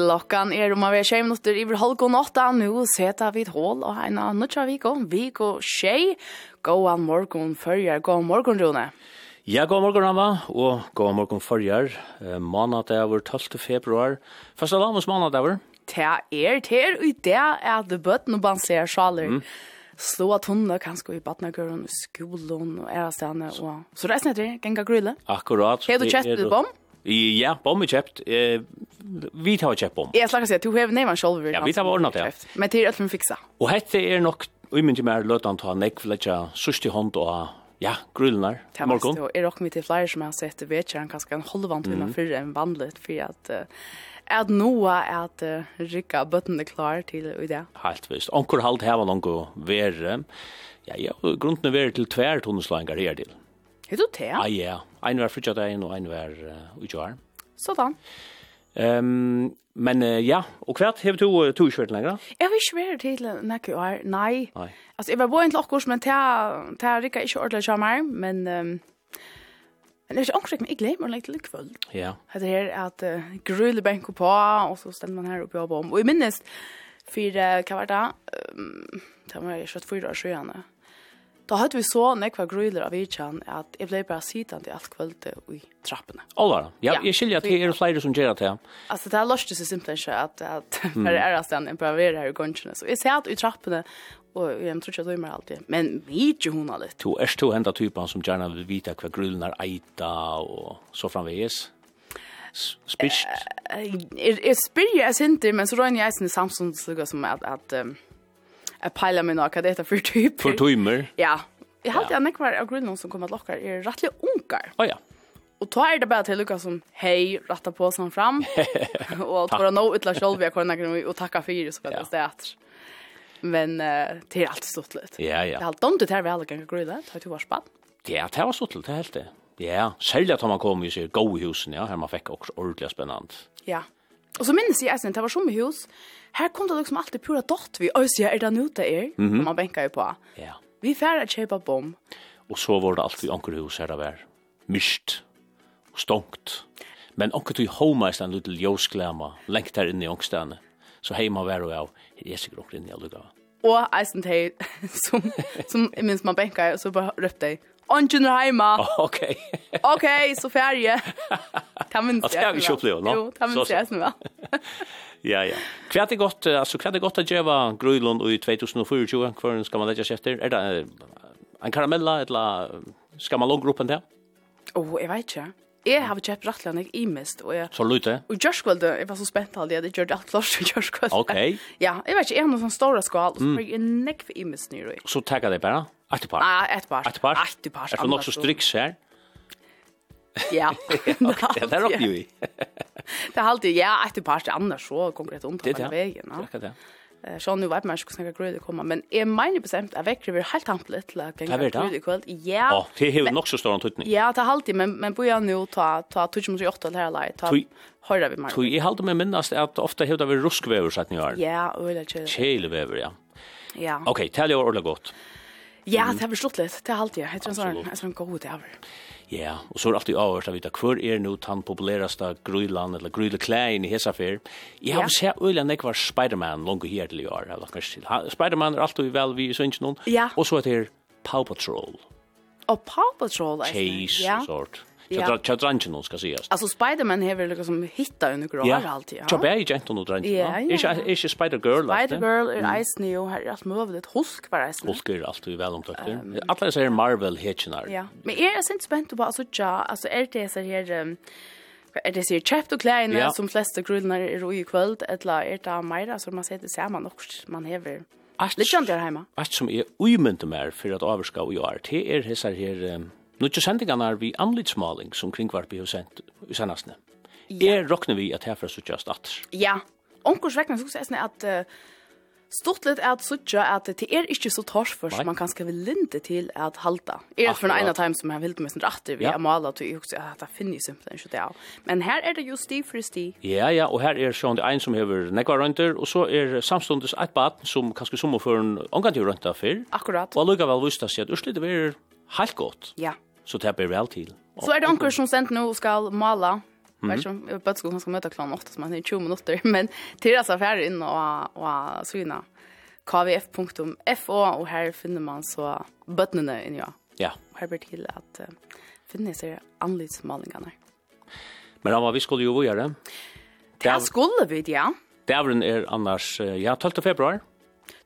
Klockan lokkan er om å være tjej minuter i halv og åtta. Nu sätter vi ett hål og en av nødja viko, viko tjej. God morgon förrjar. Gå an morgon Rune. Ja, god morgon Rama, og god morgon førjer. Månad er vår 12. februar. Første lavens månad er vår. Det er til, og det er at bøtten og ser sjaler. Mm slå at hun kan sko i badnagøren, skolen og ærestene. Og... Så reisende til, genga grille. Akkurat. Har du kjøtt det bom? Ja, bom kjøpt. Eh, vi tar kjøpt bom. Jeg slags at du har nevnt selv. Ja, vi tar ordnet det. Men det er alt vi fikser. Og hette er nok, og i mye mer løtan ta nek, for det er sørste hånd og Ja, grulnar. Morgon. Det är rock mitt i flyer som har sett vet jag kanske en halvvant innan för en vandlet för att att noa är att rycka button är klar till i det. Helt visst. Onkel halt här var någon gå värre. Ja, ja, grunden är till tvär tonslagar här till. Er du det? Ja, ja. Ein var frutja dagen, og ein var uh, utjør. Sådan. Um, men uh, ja, og hvert har du uh, to kjørt lenger? Jeg vil ikke være til nekker år, nei. nei. Altså, jeg var bare en klokkurs, men det er ikke ordentlig kjammer, men... Um, Men det er ikke omkring, men jeg glemmer det til kvöld. Ja. Det er at uh, grøle benker på, og så stender man her oppe og jobber om. Og jeg minnes, for hva var det? Um, det var jeg 24 år siden. Da hadde vi så nekva grøyler av Vichan at jeg ble bare sitan til alt kvölde i trappene. Alla, ja, ja. jeg skilja at det er flere som gjør det. Altså, det er løst seg simpelthen ikke at, at mm. for det er altså en improverer her i gongene. Så jeg ser at i trappene, og jeg tror ikke at dømer alltid, men vet jo hun litt. Du er to henda typen som gjerne vil vite hva grøylen er eita og så framveges. Spyrst? Jeg spyr jeg sint, men så røyner jeg Samsung samståndsluga som at, at um, jag pejlar mig något, det är för typ. För timer? Ja. Jag hade en kvar av grunden som kommer att locka är rättliga ungar. Ja, ja. Och då är det bara till Lukas som hej, ratta på som fram. och att vara nå utla själv jag kan och tacka för det så för det är Men uh, det är alltid stort lite. Ja, ja. Det är allt dumt det här vi alla kan grilla, ta till vår spann. Ja, det var stort lite helt det. Ja, sälja att man kom i sig go husen, ja, här man fick också ordentligt spännande. Ja. Og så minnes jeg eisen, det var som i hus, her kom det liksom alltid pura dott vi, og så er det noe det er, mm -hmm. og man benker jo på. Ja. Vi færre kjøper bom. Og så var det alltid anker hus her det var, mist og stonkt. Men anker du i homa i stedet til ljøsklema, lengt her inne i ångstene, så heima vær og av, er sikkert anker inne i allugava. Og eisen til som, som minst man benker, så bare røpte jeg, Ongen er heima. Okej. Okej, så färje. Kan man inte. Det har vi ju upplevt, no? Jo, det har vi inte nu, va? Ja, ja. Kvärt är gott, alltså kvärt är gott att geva Grönland i 2024, kvar ska man lägga sig efter. Är det en karamella eller ska man långt gruppen där? Åh, jag vet inte. Jeg har kjøpt rattlen, jeg imest. Og jeg, så lute? Og kjørskvalde, jeg var så spent aldri, jeg hadde gjort alt klart til kjørskvalde. Ok. Ja, jeg vet ikke, jeg har noen sånne store skval, og så var jeg nekk for imest nyr. Så takk jeg det bare? Ja. Attepart. Ah, attepart. Attepart. Attepart. Er det nok så striks her? Ja. Det er oppe jo i. Det er alltid, ja, attepart er annars så konkret om på veien. Det er det. Eh, Så nu vet man ikke hvordan det kommer, men är mener bestämt at väcker vi helt hantelig till att gänga grøyde i kväll. Ja. Ja, det är jo nok så stor en. Ja, det er alltid, men, men bør nu ta ta, ta 8 eller här lei, ta höra vi mer. Tror jag håller med minnast att ofta hävdar vi ruskväver så att ni har. Ja, øyla Chill Kjælevever, ja. Ja. Okej, tell jeg ordentlig gott. Ja. Ja, det har vi slått litt. Det har alltid. Jeg tror det er en sånn god det Ja, og så er det alltid avhørt av vita, hver er nå den populæraste grøyland, eller grøyle klæin i Hesafer? Jeg har sett øyla nek var Spider-Man langt her til i år. Spider-Man er alltid vel vi i Sønsen, og så er det Paw Patrol. Og Paw Patrol, Chase, ja. sort. Ja. Jag tror inte någon ska sägas. Alltså Spider-Man har väl liksom hitta under grå yeah. alltid. Ja. Jag är inte någon dränk. Ja, ja. Är inte Spider-Girl Spider-Girl är ice new här allt möjligt husk var ice. Husk är allt väl omtakt. Alla så här Marvel hitchnar. Ja. Men är det sent spänt på alltså ja, alltså är det så här Er det sier kjøpt og klærne ja. som fleste grunnene er i kvöld, eller er det mer som man sier det samme man hever litt kjent her hemma. Alt som er uimyndig mer for at overskap och år, det er hessar her Nu Nuttje sendingarna er vi anlitsmaling som kringvarpi har sendt i sendasne. Ja. Er råkner vi at herfra suttja atter? Ja. Onkurs vekna så er at uh, stort litt er at suttja at det er ikke så torsfors man kan skrive linte til at halta. Er for en av time som jeg vil med sin ratter vi ja. er malet og jeg husker at det finnes simpelthen ikke det av. Men her er det jo sti for sti. Ja, ja, og her er sånn det en som hever nekva rønter, og så er samståndes et bad som kanskje sommerføren omgang til rønta fyr. Akkurat. Og allukka vel viste seg at urslitt det er helt godt. Ja så det blir vel til. Så er det anker som sent nå skal male, Mm -hmm. Som, jag vet inte om man ska möta klan 8 som man är 20 minuter men till dessa affärer in och och syna kvf.fo och här finner man så bötterna in ja. Ja. Här blir till att uh, finna sig anledsmålingarna. Men vad vi skulle ju göra det. Det skulle vi, ja. Det er annars, ja, 12 februari.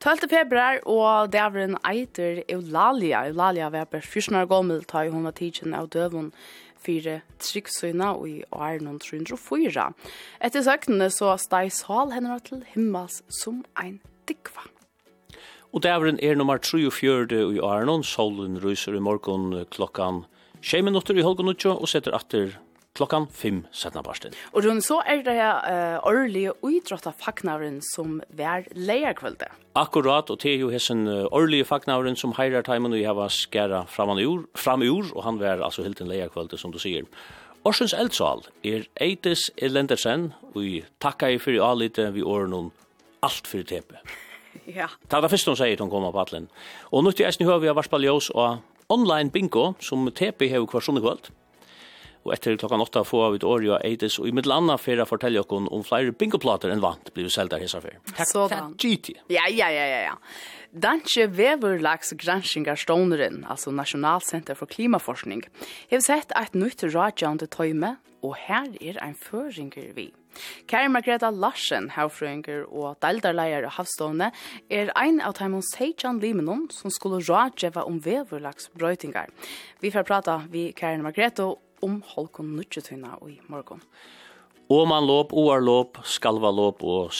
12. februar, og det eiter Eulalia. Eulalia var bare 14 år gammel, da hun var tidsen av døven fire tryggsøyna i åren 304. Etter søknene så steg sal henne til himmels som ein dikva. Og det er en er nummer 34 i åren, solen ryser i morgen klokkan 6 minutter i halv og setter atter klokkan 5 setna parsten. Og rundt så er det uh, årlige uidrotta facknaren som vær leierkvölde. Akkurat, og det er jo hessen uh, årlige fagnavren som heirar teimen og jeg var skæra fram ur, fram ur, og han vær altså helt en leierkvölde, som du sier. Orsens eldsal er Eitis Elendersen, og vi takkar i fyrir alite vi åren om alt fyrir tepe. ja. Det var det første hun sier hun kom på atlen. Og nå til eisen høy vi har varspall ljós og online bingo som tepe hever hver sånne kvöld og etter klokkan 8 får vi Oreo Aides, og i mitt landa fer jeg fortelle dere om flere bingoplater enn vant blir selda hesa for. Takk, takk, GT. Ja, ja, ja, ja, ja. Danske Veverlags granskingarståneren, altså Nasjonalsenter for klimaforskning, har sett et nytt radjande tøyme, og her er ein føringer vi. Kari Margreta Larsen, havfrøinger og deltarleier av havstående, er ein av Taimon Seijan Limenon som skulle rådgjeva om veverlagsbrøytingar. Vi får prata vi Kari Margreta om halkon nutjetøyna i morgon. Omanlåp, skalva skalvalåp og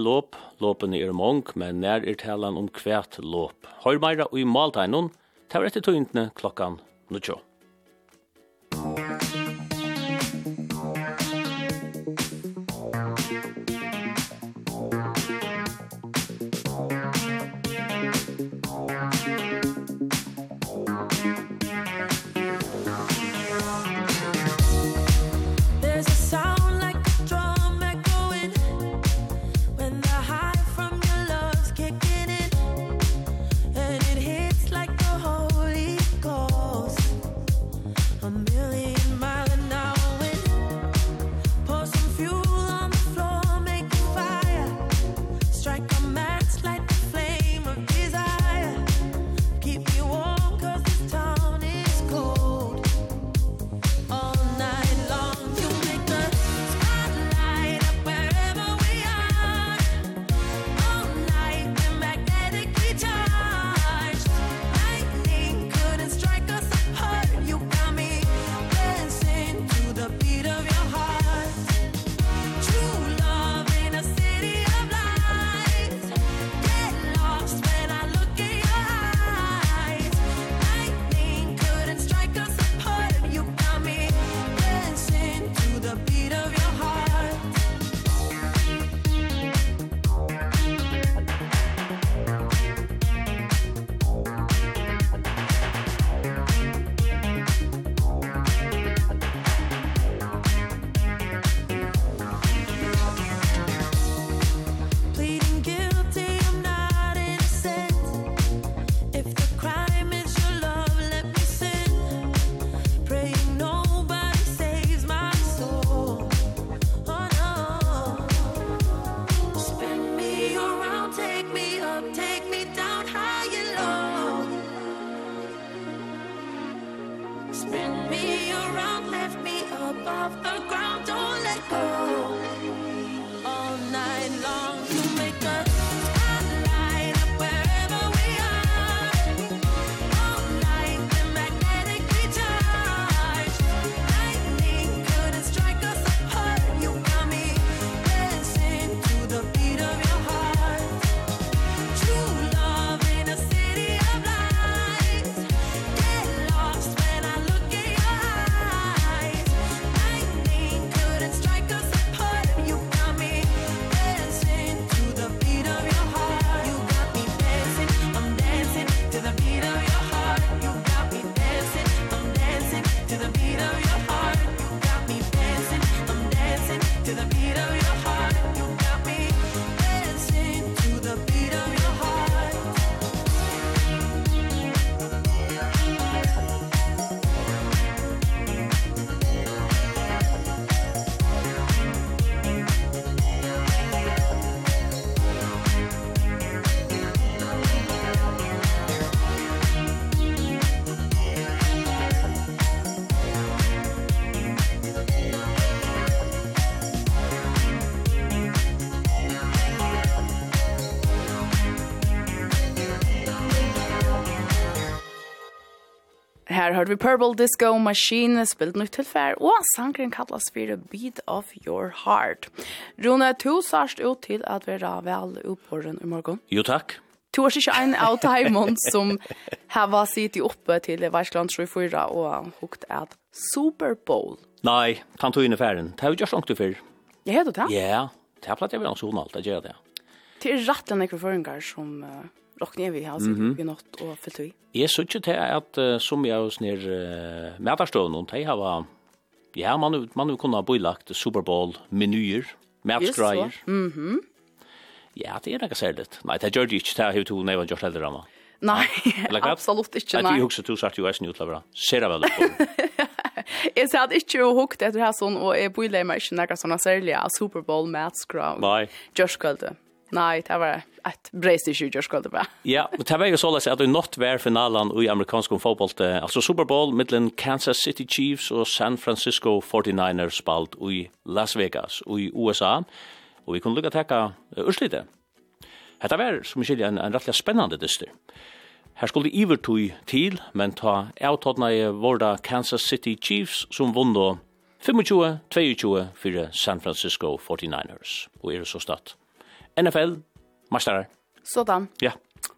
lop, Låpene er mong, men nær er talan om kvært låp. Høyr meira i maltegnon, tar etter tøyntene klokkan nutjo. hørte vi Purple Disco Machine spilt nytt tilfær, og sangren kallas for Beat of Your Heart. Rune, to sørst ut til at vi er vel oppåren i morgen. Jo, takk. Du er ikke en av Taimond som har sittet oppe til Versland 24 og hukt at Super Bowl. Nei, kan du i færen. Det har jo ikke langt du før. Jeg heter det. Ja, det har platt jeg vil ha en sånn alt, det gjør det. Det er rett og slett som... Uh, rockne vi har så vi nått og fyllt vi. Jeg så ikke til at som jeg hos nir uh, medarstående, de har ja, man, man kunne ha bylagt Super Bowl-menyer, matchgreier. Mhm. Ja, det er ikke særlig. Nei, det gjør det ikke, det har jeg to neva gjort heller, ramma. Nei, absolutt ikke, nei. Jeg husker du sagt jo eisen utløpere, ser jeg vel det på. Jeg sa at ikke jo hukt etter her sånn, og jeg bylagt meg ikke noe sånne særlige Super Bowl-matchgreier. Nei. Gjørskøldet. Nei, det var ett breist i 20 års. Ja, och det var jo så att det nått var finalen i amerikansk fotboll, alltså Super Bowl mellan Kansas City Chiefs och San Francisco 49ers spalt i Las Vegas i USA. Och vi kunne lukka tacka urslite. Det var som skilja en, en rettelig spännande dyster. Her skulle Ivertui til, men ta avtodna i vårda Kansas City Chiefs som vundo 25-22 fyrir San Francisco 49ers. Og er det så stadt? NFL, mästare. Sådan. Ja.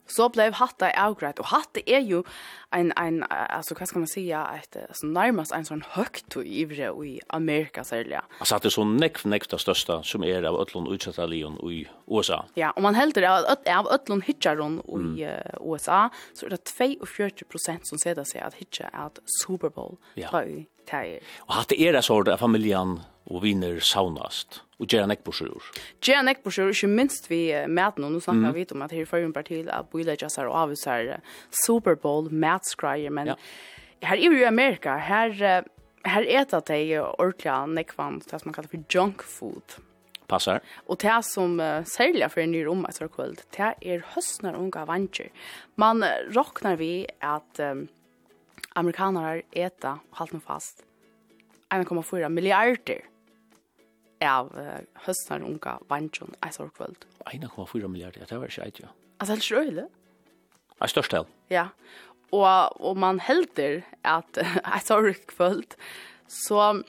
Så blev hatta outright Och hatta är ju en, en alltså vad ska man säga, ett, alltså, närmast en sån högt och ivre i Amerika särskilt. Alltså att det så näkt, näkt det största som är av Ötlon utsatta leon i USA. Ja, och man hälter det av, av ötlån hitcharon i mm. uh, USA så är det 42 procent som säger sig att hitcha är Super Bowl. Ja. Och hatta är det så där familjen och vinner saunast. Og gjerne ikke bursur. Gjerne ikke bursur, ikke minst vi uh, maten, og nå snakker mm. vi om at her fører en parti av bøylegjøsar og avhuser uh, Super Bowl matskreier, men ja. her er jo i Amerika, her, uh, her etter de ordentlig nekvann, det som man kallar for junk food. Passar. Og det som uh, særlig for en ny rom etter kveld, det er høstner unga vantjer. Man uh, råkner vi at um, amerikanere etter, halvt nå fast, 1,4 milliarder av uh, høstnar unga vantjon eit år 1,4 milliarder, det var ikke eit, ja. Altså, helt sjøyle? Eit størst del. Ja, og, og man helder at eit år så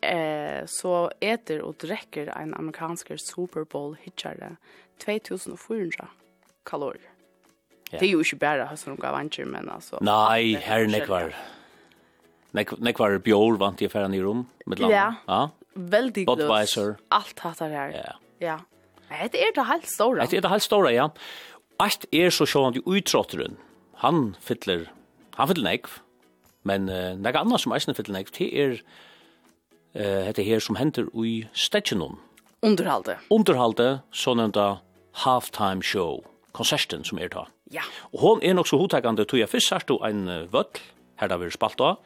eh, så äter och dricker en amerikansk Super Bowl hitchare 2400 kalorier. Ja. Det är ju ikke bare høstnar unga vantjon, men alltså. Nei, her nekvar. Nekvar bjår vant i affæren i rom, med landet. Ja, ja veldig glös. Budweiser. Allt hattar här. Ja. Ja. Det är det helt stora. Det er det helt stora, ja. Alt er så sjående utrotteren. Han fyller, han fyller nekv. Men uh, nek annat som eisen fyller nekv, det er uh, det her som henter i stedjennom. Underhalde. Underhalde, så halftime show, konserten som er det Ja. Og hon er nok så hotäckande, tog jag först du en völl, her da vi spalt då.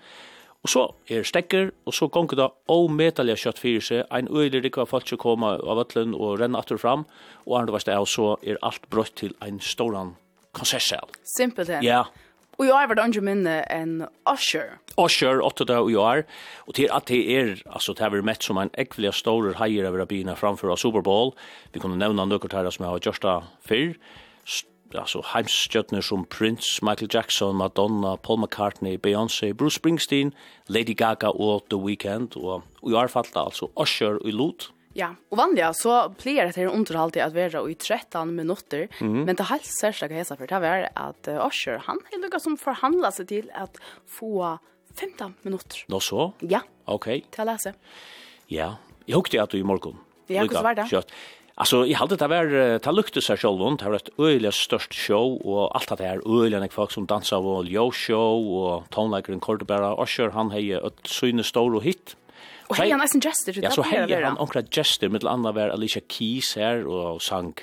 Og så er stekker, og så gonger det omedelig kjøtt fyrir seg, ein øyler rikva folk som kommer av vøtlen og renner atter fram, og andre verste av så er alt brøtt til ein storan konsertsal. Simpelt hen. Ja. Og i år var det andre minne enn Usher. Usher, åtte dag og i år. Og til at det er, altså det har vært mett som en ekvelig stor heier av rabbina framfor av Super Bowl. Vi kunne nevna nøkker her som jeg har gjørst fyrr alltså heimsstjörnor som Prince, Michael Jackson, Madonna, Paul McCartney, Beyoncé, Bruce Springsteen, Lady Gaga og The Weeknd og i år falla altså Usher og Lut. Ja, og vanliga så pleier det her underhaltig at være i 13 minutter, mm -hmm. men det helt særlig hesa for det var at uh, Usher, han er lukka som forhandla seg til at få 15 minutter. Nå så? Ja. Ok. Til å lese. Ja, jeg hukte at du i morgen. Ja, hvordan var det? Kjøtt. Alltså i hade det var det lukte seg selv, det har et øyelig störst show och allt det her øyelig när folk som dansar och yo show och tonlikern Cordobera Usher han hei et syne stor og hit. Och hej han är en gestor. Ja, så hei han onkla gestor med andra var Alicia Keys här och sang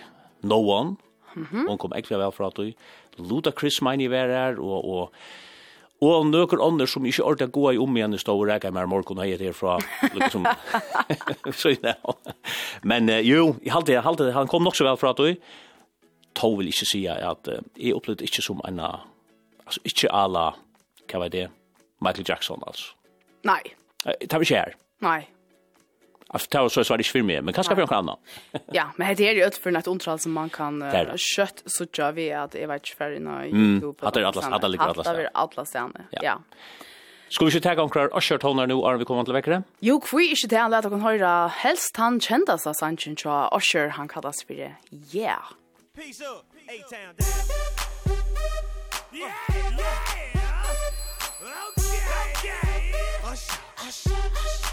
No One. Mm -hmm. Hon kom ekvia vel fra at du Ludacris meini var her og, og Og nøkker ånder som ikke ordet gå i om igjen i stå og reka mer morgen og heier herfra. Liksom. så, ja. Men uh, jo, jeg halte, jeg halte, han kom nok så vel fra at du. Tå vil ikke si at uh, jeg opplevde ikke som en, altså ikke ala, hva var det, Michael Jackson altså. Nei. Uh, Det var ikke her. Nei. Alltså ta så så det för mig, men kanske för någon annan. ja, men det är ju ett för något ontral som man kan uh, kött så jag vet att jag vet för inne Youtube. Att det atlas att det ligger atlas. Att det atlas ja. Ja. Ska vi inte ta omkring och kört honom nu när vi kommer till veckan? Jo, vi inte ta alla att kan höra helst han kända så Sanchez och Osher han kallas för det. Yeah. Peace up. A-town. Yeah, yeah. Okay. Okay. Usher, usher, usher.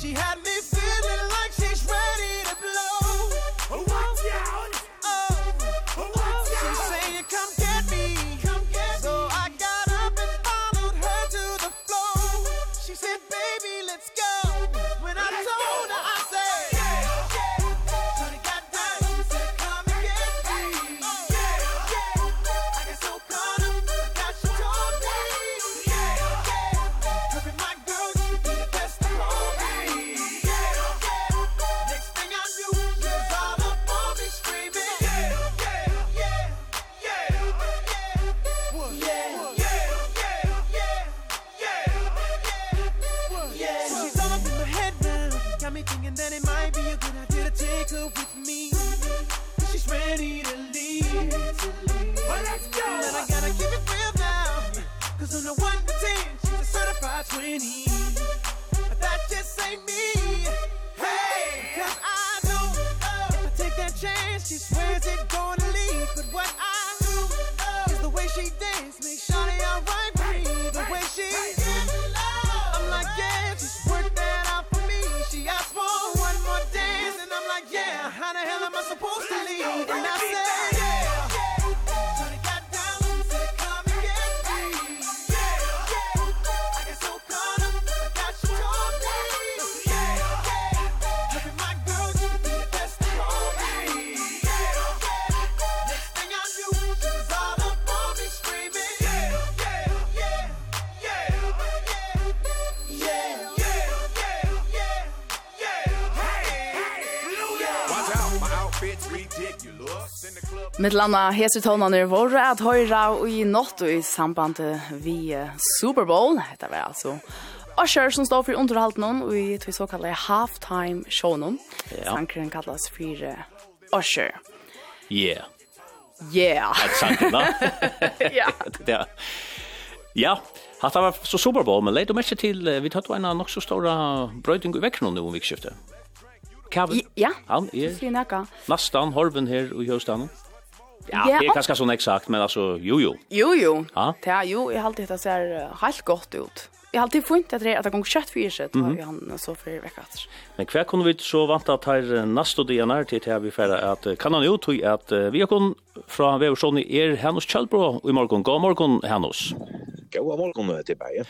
She had me Med landa hese tånene er våre at høyra og i natt og i samband vi Super Bowl. Dette var altså Usher som står for underhalten og i tog såkallet halftime show noen. Ja. Sankeren kallas for Usher. Yeah. Yeah. At sankeren da. Ja. Ja. Ja. Hatt var så Super Bowl, men leid og mest til, vi tatt var en av nok så stora brøyding i vekkene nå om vikskiftet. Kavl? Ja, ja. Han er... Nastan, Horven her og Hjøstanen. Ja, det är ganska sån exakt, men alltså jo jo. Jo jo. Ja, ja jo, jag har alltid hittat så här helt gott ut. Jag har alltid funnit att det att det går kött för sig mm -hmm. han så för veckat. Men kvar kunde vi så vanta att här nästa dagen till här vi för att kan han ut att vi har kun från Veversson i er hennes Kjellbro i morgon. God morgon hennes. God morgon till bägen.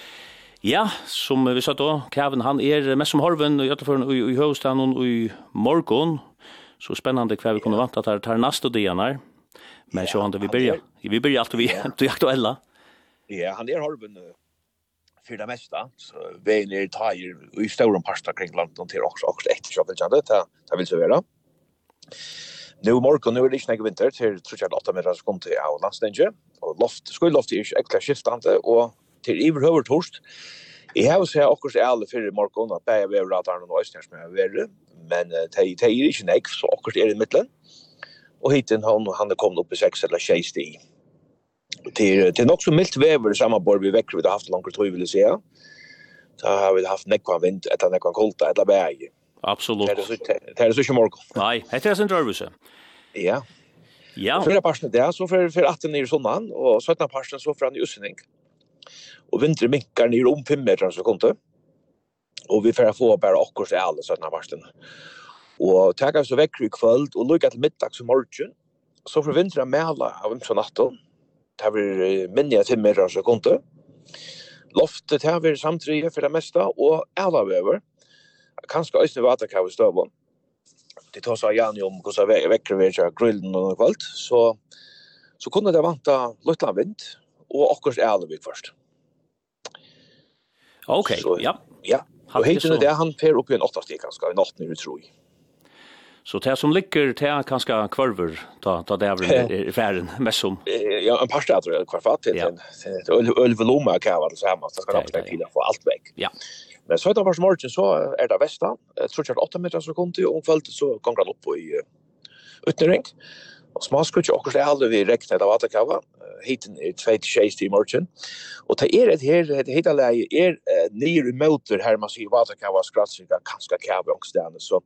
Ja, som vi sa då, Kevin han är mest som Horven i Göteborg i, i Högstaden och i morgon. Så spännande hva vi kommer vant at det tar nästa dagen Men så han då vi börjar. Vi börjar alltid vi det aktuella. Ja, han är halven för det mesta. Så vägen är tajer i stora pasta kring landet till också också ett jobb jag det ta vill så vara. Nu morgon nu är det inte någon vinter till tror jag att meter sekund till av landstänge och loft skulle loft är extra skiftande och till överhuvud torst. Jag har sett också alla för morgon att bära över att han och Östers med över men det är inte näck så också är det mittlen och hit en han, han kom upp i 6 eller 6 sti. Till till nok så mildt vever samma bor vi vekker vi har haft langt tog, vil jeg si. Så har vi haft nekva vind etter nekva kolta etter bæg. Absolut. Det er så det er så ikke smart. Nej, det är sin rörelse. Ja. Ja. För det passet där så för för 18 i sommaren og 17 passet så fyrre han i Jussening. Og vinter minkar ner om 5 meter så kom Og vi får få bara också alla sådana varsten. Og teka så vekker i kvöld og lukka til middags og morgen. Så får vintra mela av imsa natten. Det blir minja timmer av sekunder. Loftet det blir samtrige for det mesta og alla vever. Kanskje òsne vatakav i støvån. Det tar seg gjerne om hvordan vekker vi ikke grillen og kvöld. Så, så kunne det vanta luttland vind og akkurs alle vik først. Okej, så, ja. Ja, og heitene det han fer opp i en åttastik, han skal i natten tror jag. Så det som ligger det er kanskje kvarver da, da det er i færen mest som. Ja, en par steder er kvarver til ja. en ølveloma kava det samme, så skal det til å få alt vekk. Ja. Men så er det bare morgen så er det västan. jeg tror ikke 8 meter sekund, og om så ganger han opp i utnering. Og smaskutje, akkurat det halde vi reknet av Atakava, hiten er 26 i morgen. Og det er et her, det heter leie, er nye remoter her man sier Atakava, skratsika, kanska kava, og stedene, så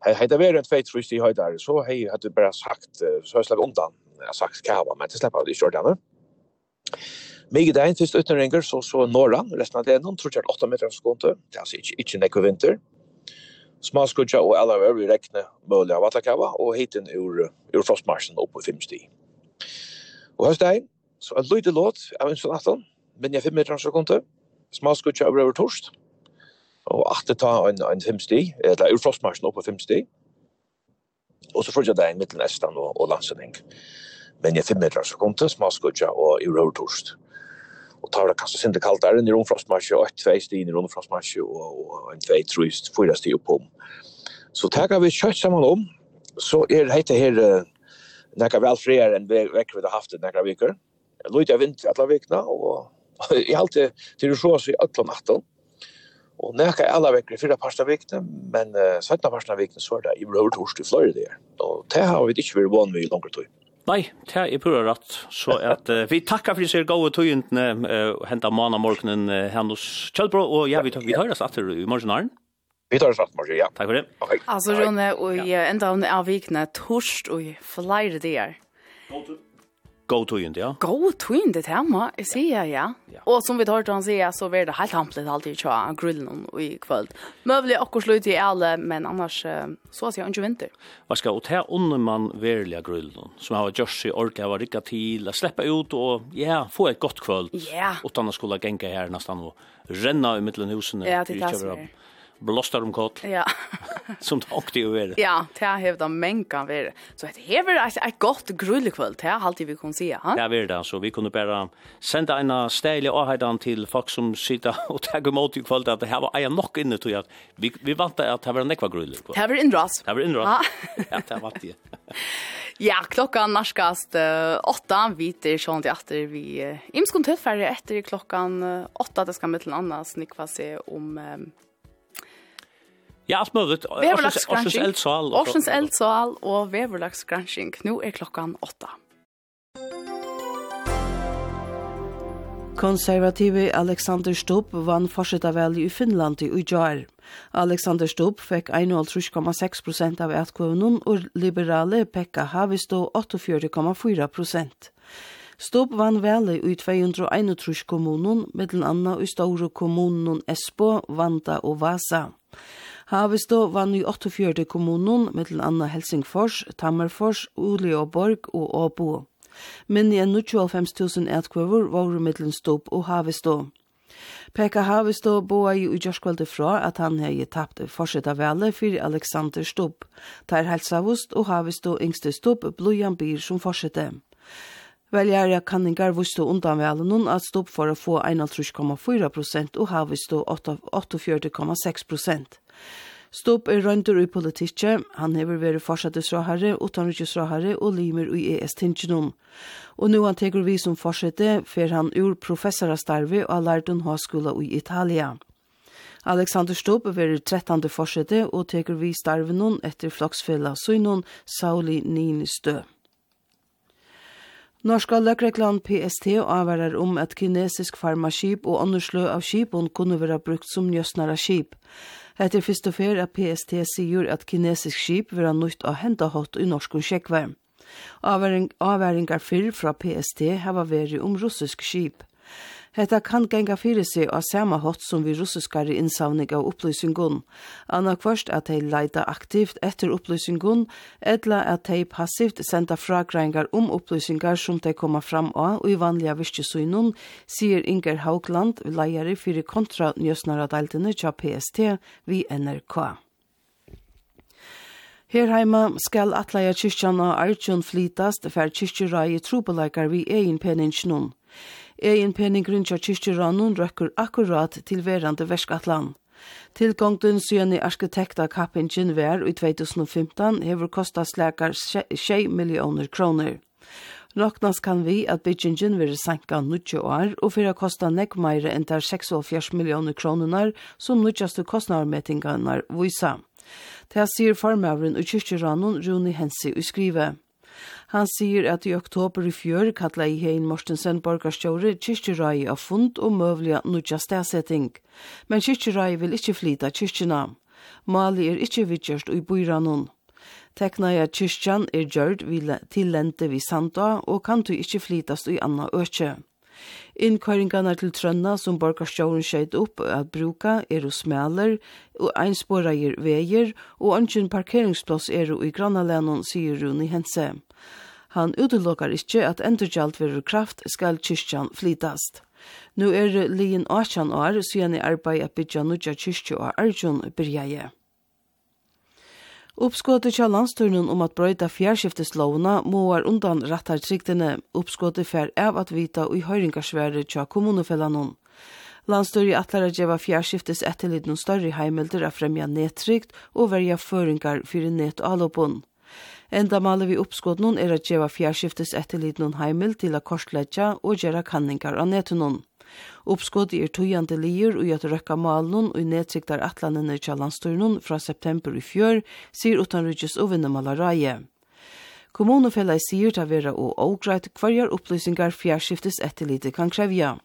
hade varit ett fett i höjdare så hej hade bara sagt så jag släpp undan jag sagt kava men det släpper det kört den. Mig det inte fyrst utan ringer så så norran resten av det någon tror jag 8 meter av skonto. Det är inte inte näck vinter. Små og alla över räkna möjliga att kava och hit en ur ur frostmarsen upp på 5 sti. Och höstdagen så en liten låt av en sånn men jag 5 meter av skonto. over over över torst og at det tar en, en femsti, eller ur frostmarsen opp på femsti, og så følger det en mittelnestan og, og landsenning. Men jeg finner meter så kom til smalskudja og i rørtorst. Og tar det kanskje sinde kaldere enn i romflossmarsje, og et tvei sti inn i romflossmarsje, og, og en tvei trus fyra sti opp om. Så tager vi kjøtt sammen om, så er det her uh, nekka vel friere enn ve vekker vi har haft det nekka viker. Jeg løyte jeg vint i alle vikene, og jeg halte til å se oss i alle natten, Og nekka er alla vekker i fyra parsta vikne, men uh, svettna parsta vikne så er det i røver torst i Florida der. Og det har vi ikke vært vann med i langer tog. Nei, det er pura rett. Så at, uh, vi takkar for disse gode tøyentene uh, henta mana morgenen uh, hos Kjellbro, og ja, vi, tar, vi tar oss etter i morgenaren. Vi tar det snart, Marge, ja. Takk for det. Okay. Altså, Rune, og ja. enda av vikne torst og flere der. God. God tøyende, ja. God det tema, jag sier ja. ja. Och som vi tar han sier, så var det helt hamplet alltid tja grillen och i kväll. Möjligt också slut i alla men annars så ser jag inte vinter. Hva skal, og det er under man verlig grillen, som har gjort seg ordentlig, har rikket til, slippe ut og ja, få et godt kvöld. Ja. Yeah. Utan å skulle genka her nesten og renna i mittelen husene. Ja, det er det som er blåstar om kott. Ja. som det åkte jo vara. Ja, det har hävdat mänka vara. Så det häver alltså ett gott grullekväll, det har alltid vi kunde se. Ja, det er det. Så vi kunde bara sända en stälig avhejdan till folk som sitter och taggar emot i kväll at det her var eier nok inne tror jag. Vi, vi vant att det var en ekva grullekväll. Det var inras. Det var inras. Ja, det var det. Ja, klockan marskast uh, åtta. Vi är sånt i efter vi uh, imskon tillfärre efter klockan uh, åtta. Det ska med till annars nikva se om um, Ja, alt mulig. Veverlagsgransking. Orsens eldsal og veverlagsgransking. Nå er klokkan åtta. Konservative Alexander Stubb vann forsettavel i Finland i Ujar. Alexander Stubb fikk 1,6% av etkvøvnen, og liberale Pekka Havistå 48,4%. Stubb vann vel i 231 kommunen, mittelen anna i store kommunen Espo, Vanda og Vasa. Havestå vann i 48 kommunen, mellom anna Helsingfors, Tammerfors, Uleåborg og Åbo. Men i 95.000 etkvøver var mittelen ståp og Havestå. Pekka Havestå boa i utgjørskvalde fra at han hei tapt forsetta vele fyrir Alexander Stubb. Tar helsavust og Havestå yngste Stubb blojan byr som forsette. Veljare kanningar vustu undan velen at Stubb for å få 31,4 prosent og Havestå 48,6 prosent. Stopp er røyndur i politikje, han hever vært forsatte sraharre, utanrykje sraharre og limer i ES Tinsinon. Og nu han teker vi som forsette, fer han ur professorastarvi og Lardun Håskola i Italia. Alexander Stopp er 13. forsette og tekur vi starvenon etter floksfella Søynon Sauli Ninistø. Norska Løkrekland PST avvarar om at kinesisk farmaskip og underslø av skipon kunne være brukt som njøsnare skip. Hetta er fyrst og fer at PST sier at kinesisk skip vil ha nytt av henda hatt i norskun sjekkvær. Avværingar fyrr fra PST hava væri om russisk skip. Hetta kan ganga fyrir seg av sama hot som vi russiskare innsavning av upplýsingun. Anna kvørst at hei leita aktivt etter upplýsingun, etla at hei passivt senda fragreiningar om upplýsingar som tei koma fram av og i vanliga virkesynun, sier Inger Haugland, leiare fyrir kontra njøsnara deltene tja PST vi NRK. Her heima skal atleia kyrkjana Arjun flytast fer kyrkjurai trobeleikar vi egin peninsknun. Egen peninggrunn tja kyrkjeranen røkker akkurat til verande verskatlan. Tilgångden syen i arkitekta kappingen vær i 2015 hever kosta slækar 6 millioner kroner. Roknas kan vi at byggingen vil sanka 90 år og fyrir kosta nekk meire enn der 46 millioner kronunar som nutjaste kostnarmetingarnar vysa. Det sier formavren og kyrkjeranen Rune Hensi og skrive. Han sier at i oktober i fjør kattla i hein Mortensen borgarstjåre kyrkjerai av fund og møvliga nudja stedsetting. Men kyrkjerai vil ikkje flyta kyrkjena. Mali er ikkje vidgjørst ui boiranon. Teknaja kyrkjan er gjørd til lente vi sanda og kan du ikkje flytast ui anna økje. Innkøringene til Trønna som borgarstjåren skjøyt opp at bruka er hos smeler, og einsporeier veier, og ønsken parkeringsplass er i grannalenen, sier Rune Hense. Han utelukkar ikkje at endurgjalt verur kraft skal kyrkjan flytast. Nu er det lijen 18 år, siden han i arbeid at bygja nudja kyrkja og Arjun byrjaje. Uppskottet kja landsturnen om at brøyta fjærskifteslåna måar undan rattartriktene. Uppskottet fær av at vita og i høyringarsvære tja kommunefellanon. Landstyri atlar at geva fjærskiftes etterlid noen større heimelder av fremja nettrikt og verja føringar fyrir net alopon. Enda maler vi oppskottet er at geva fjærskiftes etterlid noen heimel til a korsletja og gjera kanningar av netunon. Oppskådet er tøyande lier og gjør røkka malen og nedsiktar atlanene i kjallandstøyren fra september i fjør, sier utanrydges og vinnemalareie. Kommunefellet sier ta vera og ågreit hverjar opplysningar fjærskiftes etterlite kan krevja.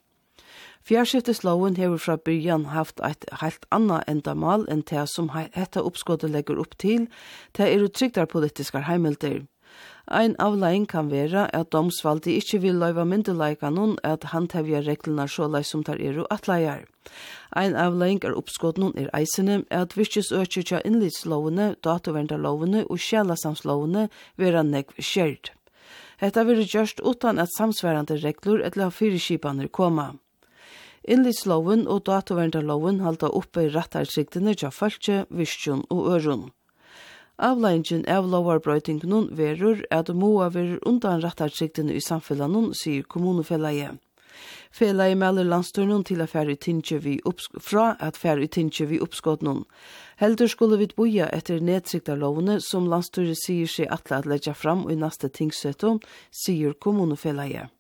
Fjærskifteslauen hever fra byrjan haft eit heilt anna endamal enn det som hetta oppskådet legger opp til, det er utrygtar politiskar heimelder. Ein avlein kan vera at domsvaldi ikkje vil løyva myndelaikanon at handhevja reglina sjålai som tar eru atleier. Ein avlein er oppskotnon er eisene at virkes økje innlitslovene, datovendalovene og sjælasamslovene vera negv skjert. Hetta vil gjørst utan at samsvarandi reglur ella fyrirskipanir koma. Innlitsloven og datovendalovene halda oppe i rattarsiktene tja falskje, virkjun og ørun. Avlægingen av lovarbrøytingnun verur at moa verur undan rattartrikten i samfellanon, sier kommunefellegje. Fellegje melder landstørnun til at færre tinsje vi fra at færre tinsje vi oppskådnun. Heldur skulle vi boja etter nedtriktarlovene som landstørre sier seg atle at leggja fram i neste tingsøtton, sier kommunefellaget.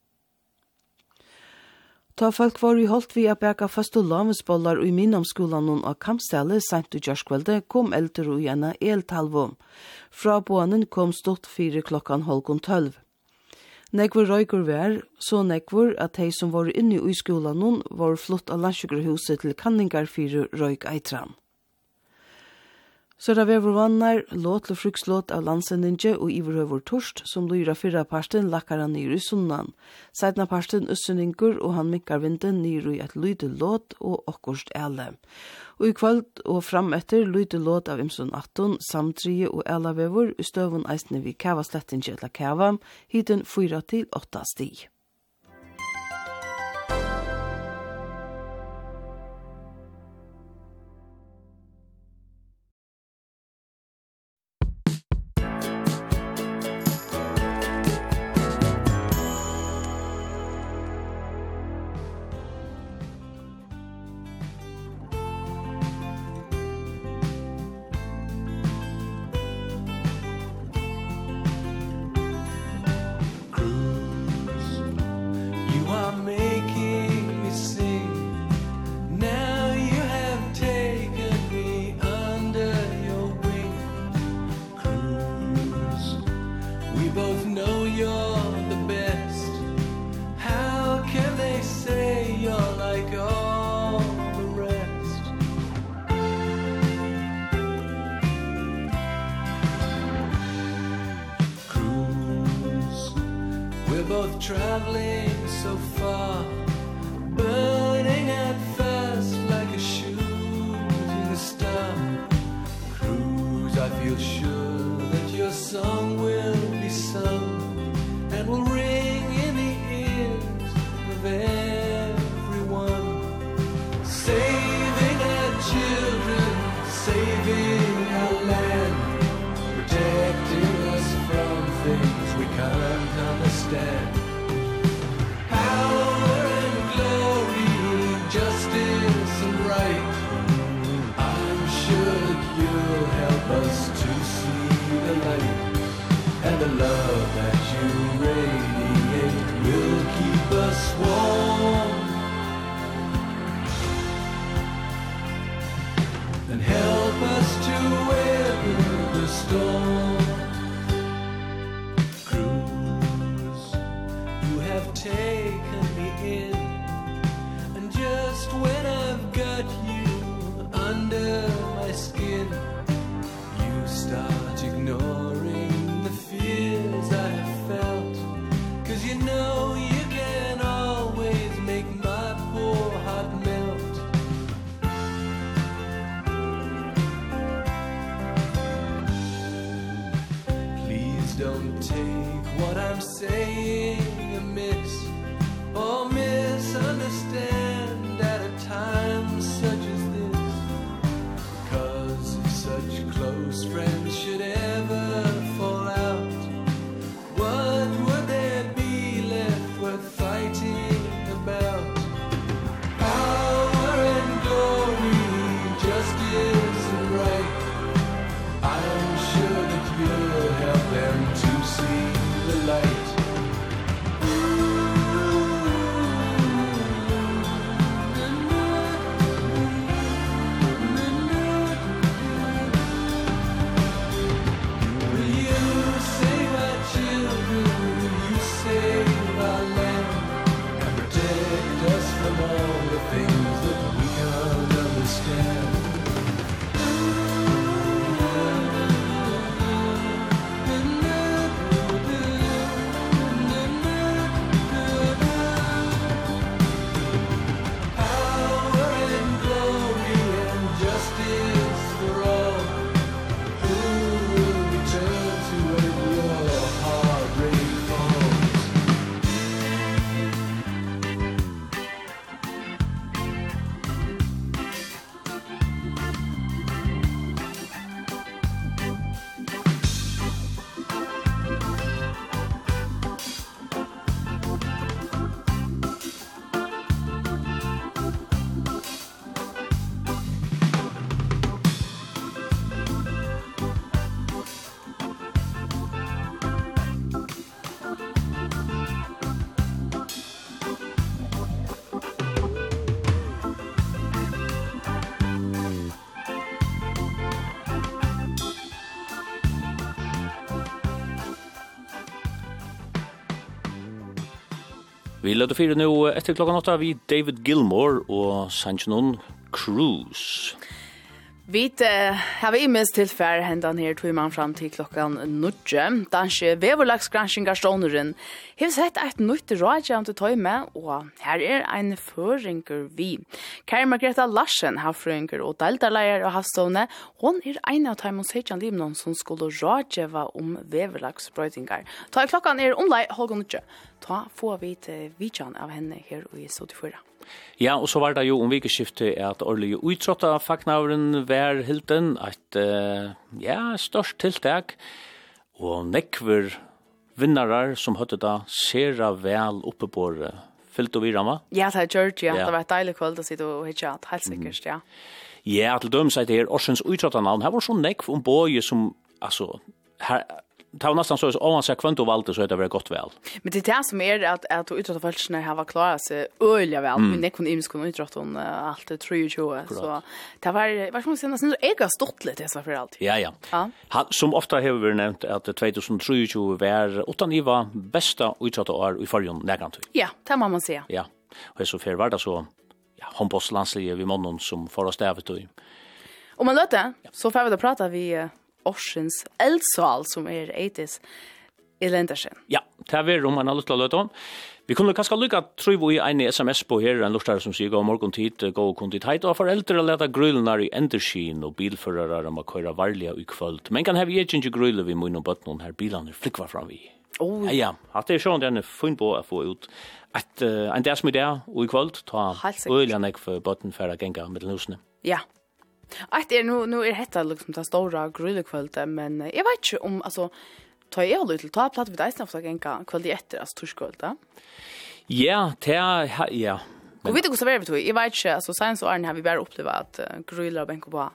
Ta folk var i holdt vi a bæka fast og lavensbollar i minnomskolan og av kampstelle sent i gjørskvelde kom eldre og gjerne eltalvo. Fra boanen kom stått fire klokkan holkon tølv. Nekvur røykur vær, så nekvur at de som var inne i skolan var flott av landsjøkkerhuset til kanningar fire røyk eitran. Så det vever vannar, låt til frukslåt av landsendinje og iverhøver torst, som lyra fyrra parsten, lakkar han nyr i sunnan. Seidna parsten, øsseningur, og han mikkar vinden nyr i et lyde låt og okkurst ele. Og i kvöld og fram etter lyde låt av imsun 18, samtrije og æla vever, i støvun eisne vi kava slettinje eller kava, hiten 4 til 8 stig. have taken me in. And just when I've got you under my skin You start ignoring the fears I have felt. Cause you know you can always make my poor heart melt. Please don't take what I'm saying løter fire nå etter klokka åtta vi David Gilmore og Sanchonon Cruise. Vi eh, har vi minst tilfær hendan her tog man fram til klokkan nudje. Danske veverlagsgranskingar ståneren. har sett et nytt rådgjevn til tog med, og her er ein føringer vi. Kari Margrethe Larsen, havfrøinger og deltaleier og havstående, hon er ein av tøy mot Seitjan Limnon som skulle rådgjeva om veverlagsbrøytingar. Ta klokkan er omlai, holg nudje. Ta få vi til vidjan av henne her og i 74. Ja, og så var det jo om vikeskiftet at årlige utrådte fagnavren var hilden, et uh, ja, størst tiltak, og nekver vinnarar som høtte da sera vel oppe på fyllt og virama. Ja, det er George, ja. ja. Det var et deilig kveld å sitte og hitja, helt sikkert, ja. Ja, til dømes er det her, Orsens utrådte navn, her var så nekv om boje som, altså, her, det var nästan så om man ser kvant och valde så är det väl gott väl. Men det är det som är att att utåt falskna har var klara sig öliga väl men det kunde ju kunde utåt hon allt det tror ju så det var vad ska man säga nästan så äga stort lite så för allt. Ja ja. Ja. Han som ofta har vi nämnt att 2023 var utan IVA bästa utåt år i förjon näkant. Ja, det må man se. Ja. Och så för var det så ja, handbollslandslivet vi mannen som får oss där vet du. Om man låter så får vi då prata vi Orsens eldsal som er eitis i Lendersen. Ja, det er vi om han har lyst til å løte om. Vi kunne kanskje lykke at tro vi en sms på her, en lortare som sier god morgen tid, god kun tid heit, og foreldre eldre leta grøylenar i enderskien og bilførere om å køyre varlige i kvöld. Men kan heve ikke grøyle vi munn og bøtten her bilene flikva fram vi. Oh. Ja, ja, at det er sånn den er funn på å få ut at uh, en dag som i dag og i kvöld ta øyelig enn jeg for bøtten for å genga med husene. Ja, yeah. Att är nu nu är detta liksom det stora grillkvällte men jag vet inte om alltså tar jag lite ta plats vid isen för att gänga kväll efter alltså torskvällte. Ja, det ja. Och vet du hur så vet vi? Jag vet inte alltså sen så är det här vi bara uppleva att grilla och bänka på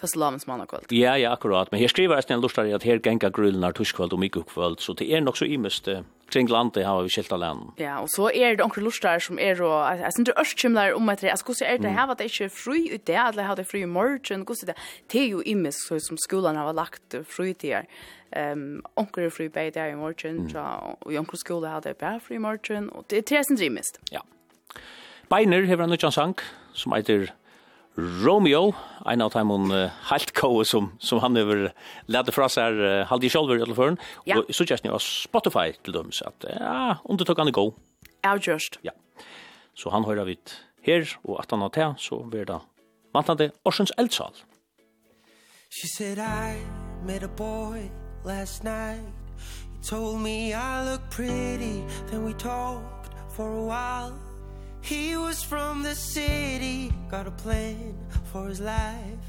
Fastelavns mannakvöld. Ja, ja, akkurat. Men här skriver jag en lustare att här gänga grulnar tuskvöld og mikukvöld, Så det är nog så imest eh, kring landet har vi skilt län. Ja, och så är det några lustar som är då, jag syns inte örskymlar om att det, alltså så är det här vad det inte är fri ut det, eller har det fri i morgon, och så det. Det är ju imest så som skolan har lagt fri till er. Um, onkel är fri bäg där i morgon, så, och i onker skola har det fri i morgon, och det är det som är. Ja. Beiner har en nutjan sang som heter Romeo, en av dem uh, helt koe som, som han över ledde fra seg uh, halde i kjolver i alle føren, ja. og så kjæresten av Spotify til dem, så at ja, undertøk han er god. just. Ja. Så han hører vidt her, og at han har til, så blir det vantande Orsens eldsal. She said, I met a boy last night. He told me I look pretty, then we talked for a while. He was from the city Got a plan for his life.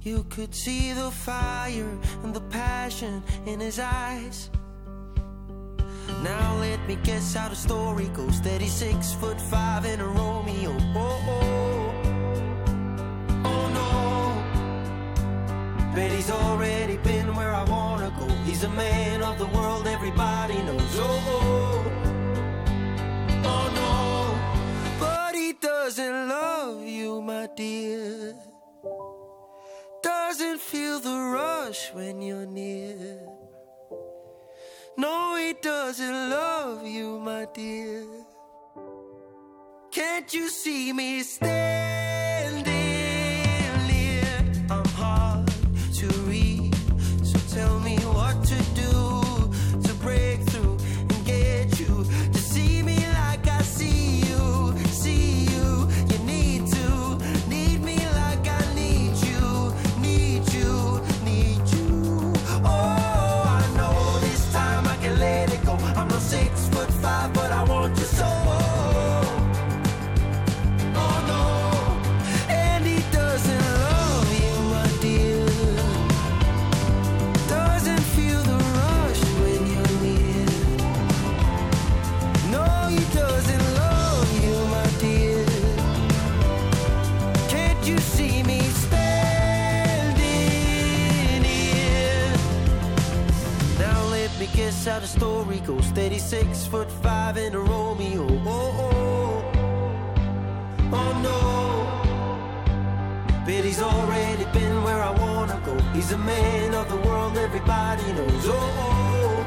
You could see the fire And the passion in his eyes. Now let me guess how the story goes. That he's six foot five and a Romeo. Oh, oh, oh. No. Bet he's already been where I wanna go. He's a man of the world everybody knows. Oh, oh. dear. Doesn't feel the rush when you're near. No, he doesn't love you, my dear. Can't you see me stay? that's how the story goes. Steady six foot five in a Romeo. Oh oh. Oh no. But he's already been where I wanna go. He's a man of the world everybody knows. Oh oh.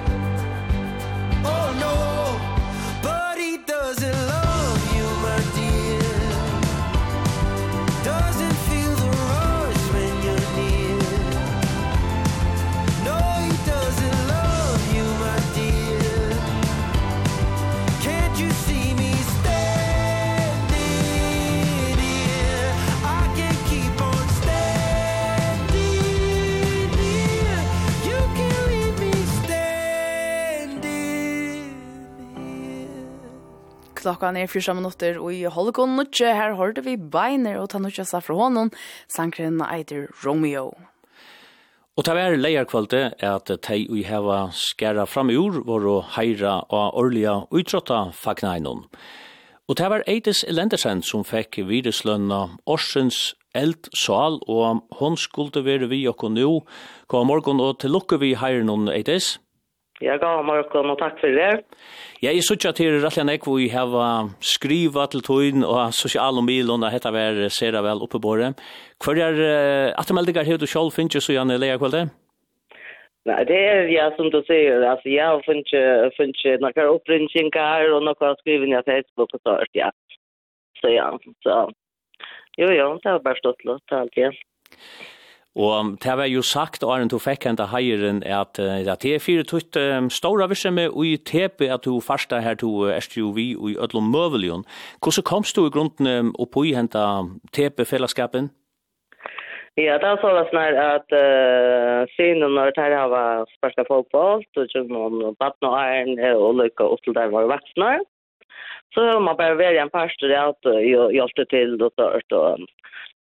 Oh no. But he doesn't love klokka er 4 minutter, og i Holgon Nutje, her hørte vi beiner og ta Nutje sa fra hånden, sangren eitir Romeo. Og ta vær leierkvalde er at tei ui heva skæra fram i ur, vår og heira og orlia utrotta fagnainon. Og ta var Eides Elendersen som fekk viruslønna Orsens eld sal, og hon skulle være vi okko nu, Kom morgon og til lukke vi heiren Eitis. Eides. Ja, god morgen, og takk for det. Ja, jeg sutja til Rattelig Nek, hvor jeg har skriva til tøyen og sosiale og og hetta var sera vel oppe på det. Hva er uh, atmeldinger hever du sjálf finnes så gjerne leia kveldet? Nei, det er ja, som du sier, altså jeg har funnet, funnet noen opprinsingar og noen skrivning av Facebook og sånt, ja. Så ja, så jo jo, det har bare stått lov til alt, ja. Og det var jo sagt, Arne, du fikk hente heieren, at, at det er fire tutt um, store virksomhe, og i tepe at du første her til STUV og i Ødlom Møvelion. Hvordan komst du i grunden opp i hente tepe-fellesskapen? Ja, det er sånn at uh, synen når det her har spørsmål folk på alt, og ikke noen baden og æren, og lykke opp til der var vaksne. Så man bare være en parster at uh, jeg hjelpte til, og så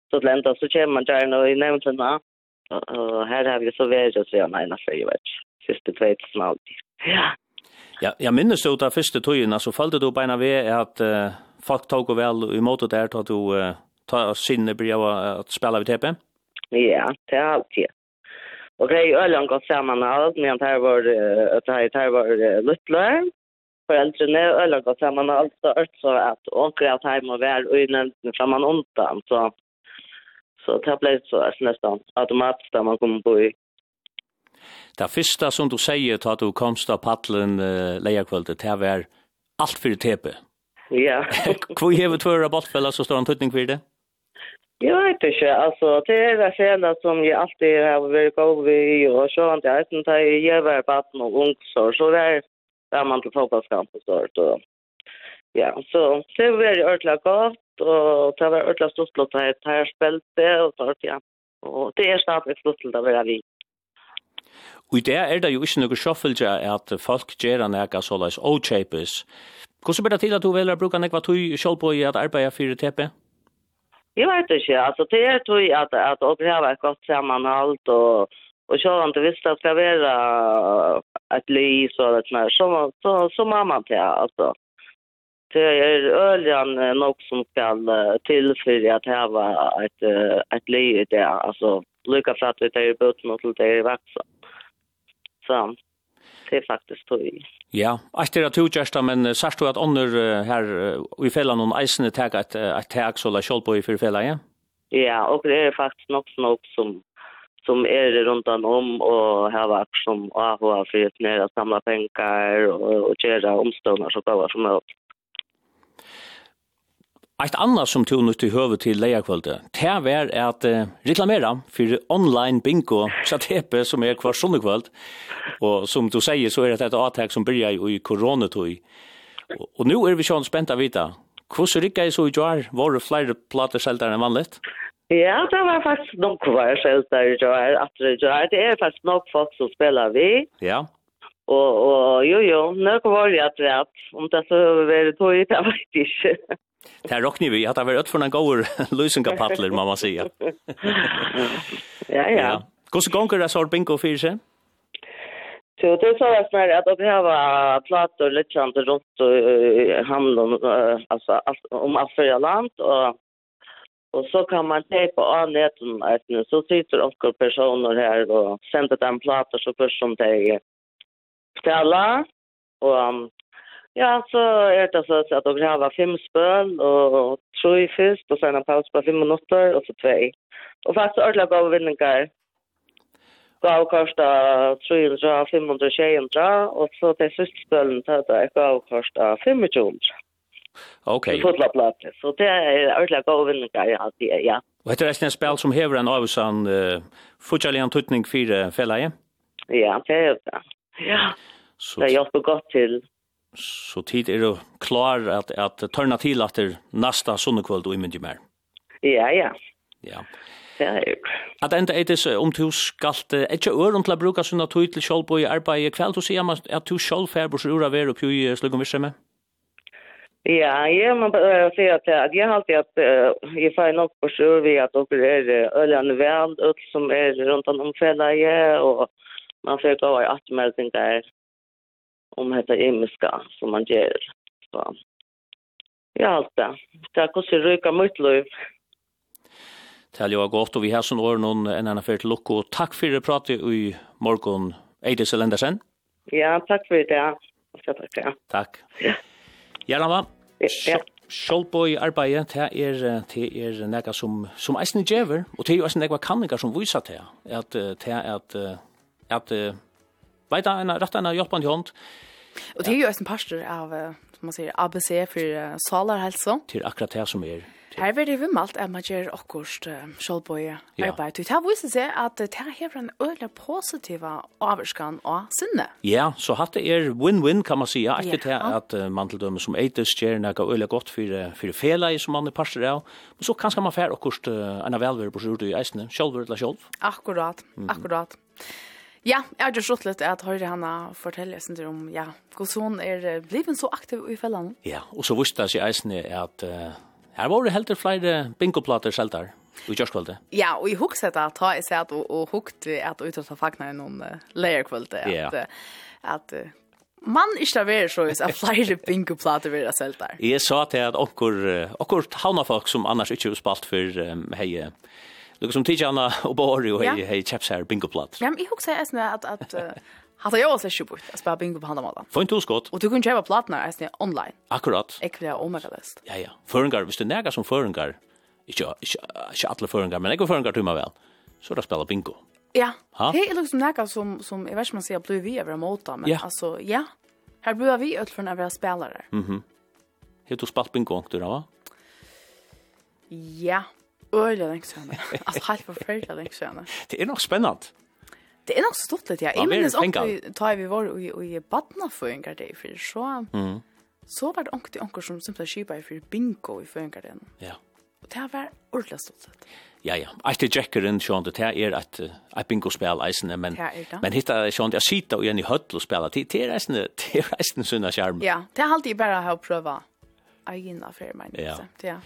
studenter så kommer man gärna i nämnderna. Och här har vi så värt att säga nej, nej, jag vet. Sista tvejt snart. Ja. Ja, jag minns då där första tiden så fallte du på ena väg att uh, folk tog väl i motet där att du uh, ta sinne börja att spela vid TP. Ja, det har alltid. Och det är ju ölen gått samman allt, men här var att här var Lutler. Föräldrarna ölen gått samman allt så ört så att åka att hem må vara och nämnden framman ontan så Så det ble så alltså, nästan automatiskt där man kommer bo i. Det første som du säger att du komst av paddeln uh, lejakvöldet, det var allt för tepe. Ja. Hvor hever tvøra bollfella så står en tøtning for det? Jeg vet ikke, altså, det er det fjellet som jeg alltid har vært god ved, og så han til eisen, da jeg var baden og ung, så der det man til fotballskamp og stort, og ja, så det var veldig ordentlig godt, og det var ordentlig stort til da jeg tar spilte, og tar ja. Og det er stadig stort til å være vi. Og i det er det jo ikke noe sjåfølge at folk gjør en eka såleis og kjøpes. Hvordan blir det til at du velger å bruke en eka tog selv på i at arbeidet for TP? Jeg vet ikke, altså det er tog at, at åpne har et godt sammenhold, og, og selv om du visste at det skal være et lys og det, så, så, så, så må man til, altså det er øljan nok som skal til for at det var et, et liv i det. Altså, lykka for at vi tar i bøten og til det er vaksa. Så det er faktisk tog. Ja, etter at du kjørsta, men sørst du at ånder her i fellan noen eisene teg et, et teg så la kjølpå i fyrir fellan, ja? Ja, og det er faktisk nok nok som som er rundt om og har vært som AHA for å samle penger og, og gjøre omstående så gav som mulig. Eit anna som tog nytt i hövet til lejakvölde, det var at uh, reklamera fyrir online bingo satepe som er kvar sunnekvöld. Og som du sier, så er det et avtag som byrja i koronatøy. Og, og nu er vi sånn spent av vita. Hur rikka är så i jar? Var det flere plater sältare enn vanligt? Ja, det var faktisk nok kvar sältare i jar. Att det, jar. det er faktisk nok folk som spelar vi. Ja. Og, og jo, jo, nok var det att rätt. Om det så var det tog, det var det ikke. Det här vi, at det har varit för en gåur lösningar mamma säger. ja, ja. Hvordan så det så bingo fyrir seg? Så det så var snär att det var platt och lite sånt runt och hamn om alltså om affärer land och Och så kan man tejpa av näten att så sitter onker personer här og sender den plater så først som de är ställa och Ja, så er det så at dere har fem spøl, og tre først, og så en pause på fem minutter, og så tve. Og faktisk ordentlig gav vinninger. Gav kosta 300, 500, 600, og så til siste spølen tatt jeg gav kosta 500. Ok. Så fotla platte. Så det er ordentlig gav vinninger, ja. Det, ja. Og heter det en spil som hever en avsann uh, fortsatt en tutning for fellet? Ja, det er det. Ja. Så... Det hjelper godt til så tid er du klar at, at tørna til at det nasta sunnekvöld og imyndi mer. Ja, ja. Ja. Ja, At enda er det om du skal ikke øren til å bruke sunna tøy til sjálf i arbeid i kveld, du sier man at du sjálf er bors ura ver og pjøy slugum virksomhet? Ja, jeg må bare si at jeg har alltid at uh, jeg får nok bors ur vi at dere er ølende vel, ut som er rundt om omfellet, og man får gå i atmeldinger, om detta ämska som man gör. Så ja, allt det. Det kostar röka mitt liv. Tal jo godt, og vi har sånn år noen en annen fyrt lukk, og takk for det pratet i morgen, Eidis Elendersen. Ja, takk for det. Takk. Ja. Takk. Ja. Gjerna, Ja. ja. Sjálvboi arbeid, det er, det er nega som, som eisen djever, og det er jo eisen nega kanningar som viser til, at det er at, at, at, veit at, rett at, at, hånd, Och det är ju en pastor av som man säger ABC för salar hälsa. Til akkurat det som är. Her vil det vi malt att man gör akkurst skjolboje arbeid. Det här viser seg at det har en øyla positiv avskan og sinne. Ja, så hatt det er win-win kan man sija. Ikke ja. til at uh, man til dømme som eitis gjør noe øyla godt for fela i som man er parster av. Men så kanskje man fær akkurst en av velver på sjordu i eisene, sjolver eller sjolv. Akkurat, akkurat. Mm. Ja, jeg har gjort litt at høyre henne forteller sin om, ja, hvordan hun er blivet så aktiv i fellene. Ja, og så visste jeg eisen at uh, her var det helt til flere bingoplater selv der. Du gjør skvalde? Ja, og jeg hukte det ta i seg at og hukte at jeg uttatt av fagene i noen uh, leierkvalde. Ja. At, at uh, man ikke har vært så at flere bingoplater vil ha selv der. Jeg sa til at okkur, okkur havna folk som annars ikke har spalt for um, hei Lukar som tidig anna og bori og hei kjeps her bingoplatt. Ja, men jeg husker eisne at at Hatta jag också bort att spela bingo på handamata. Får inte skott. Och du kan köpa plattorna alltså online. Akkurat. Jag vill ha list. Ja ja. Föringar, hvis du nega som föringar. Inte inte alla föringar, men jag föringar tuma väl. Så då spela bingo. Ja. Det är liksom nägar som som jag vet man säger blue vi över mota, men alltså ja. Här blir vi öll från över spelare. Mhm. Hur du spalt bingo då va? Ja, Øyla lenge siden. Altså, helt forferdelig lenge siden. Det er nok spennant. Det er nok stort litt, ja. Jeg minnes omkring, da vi var i i badna for en gardei, for så, mm. så var det omkring omkring som simpelthen kjipa i for bingo i for en gardei. Ja. Og det var ordentlig stort litt. Ja, ja. Alt det jekker inn, sånn, det er et, et bingo-spel, eisene, men, men hitta, sånn, jeg sitter igjen i høttel og spela, det er eisene, det er eisene sunna skjerm. Ja, det er alltid bare å prøve egen affære, men, ja. ja.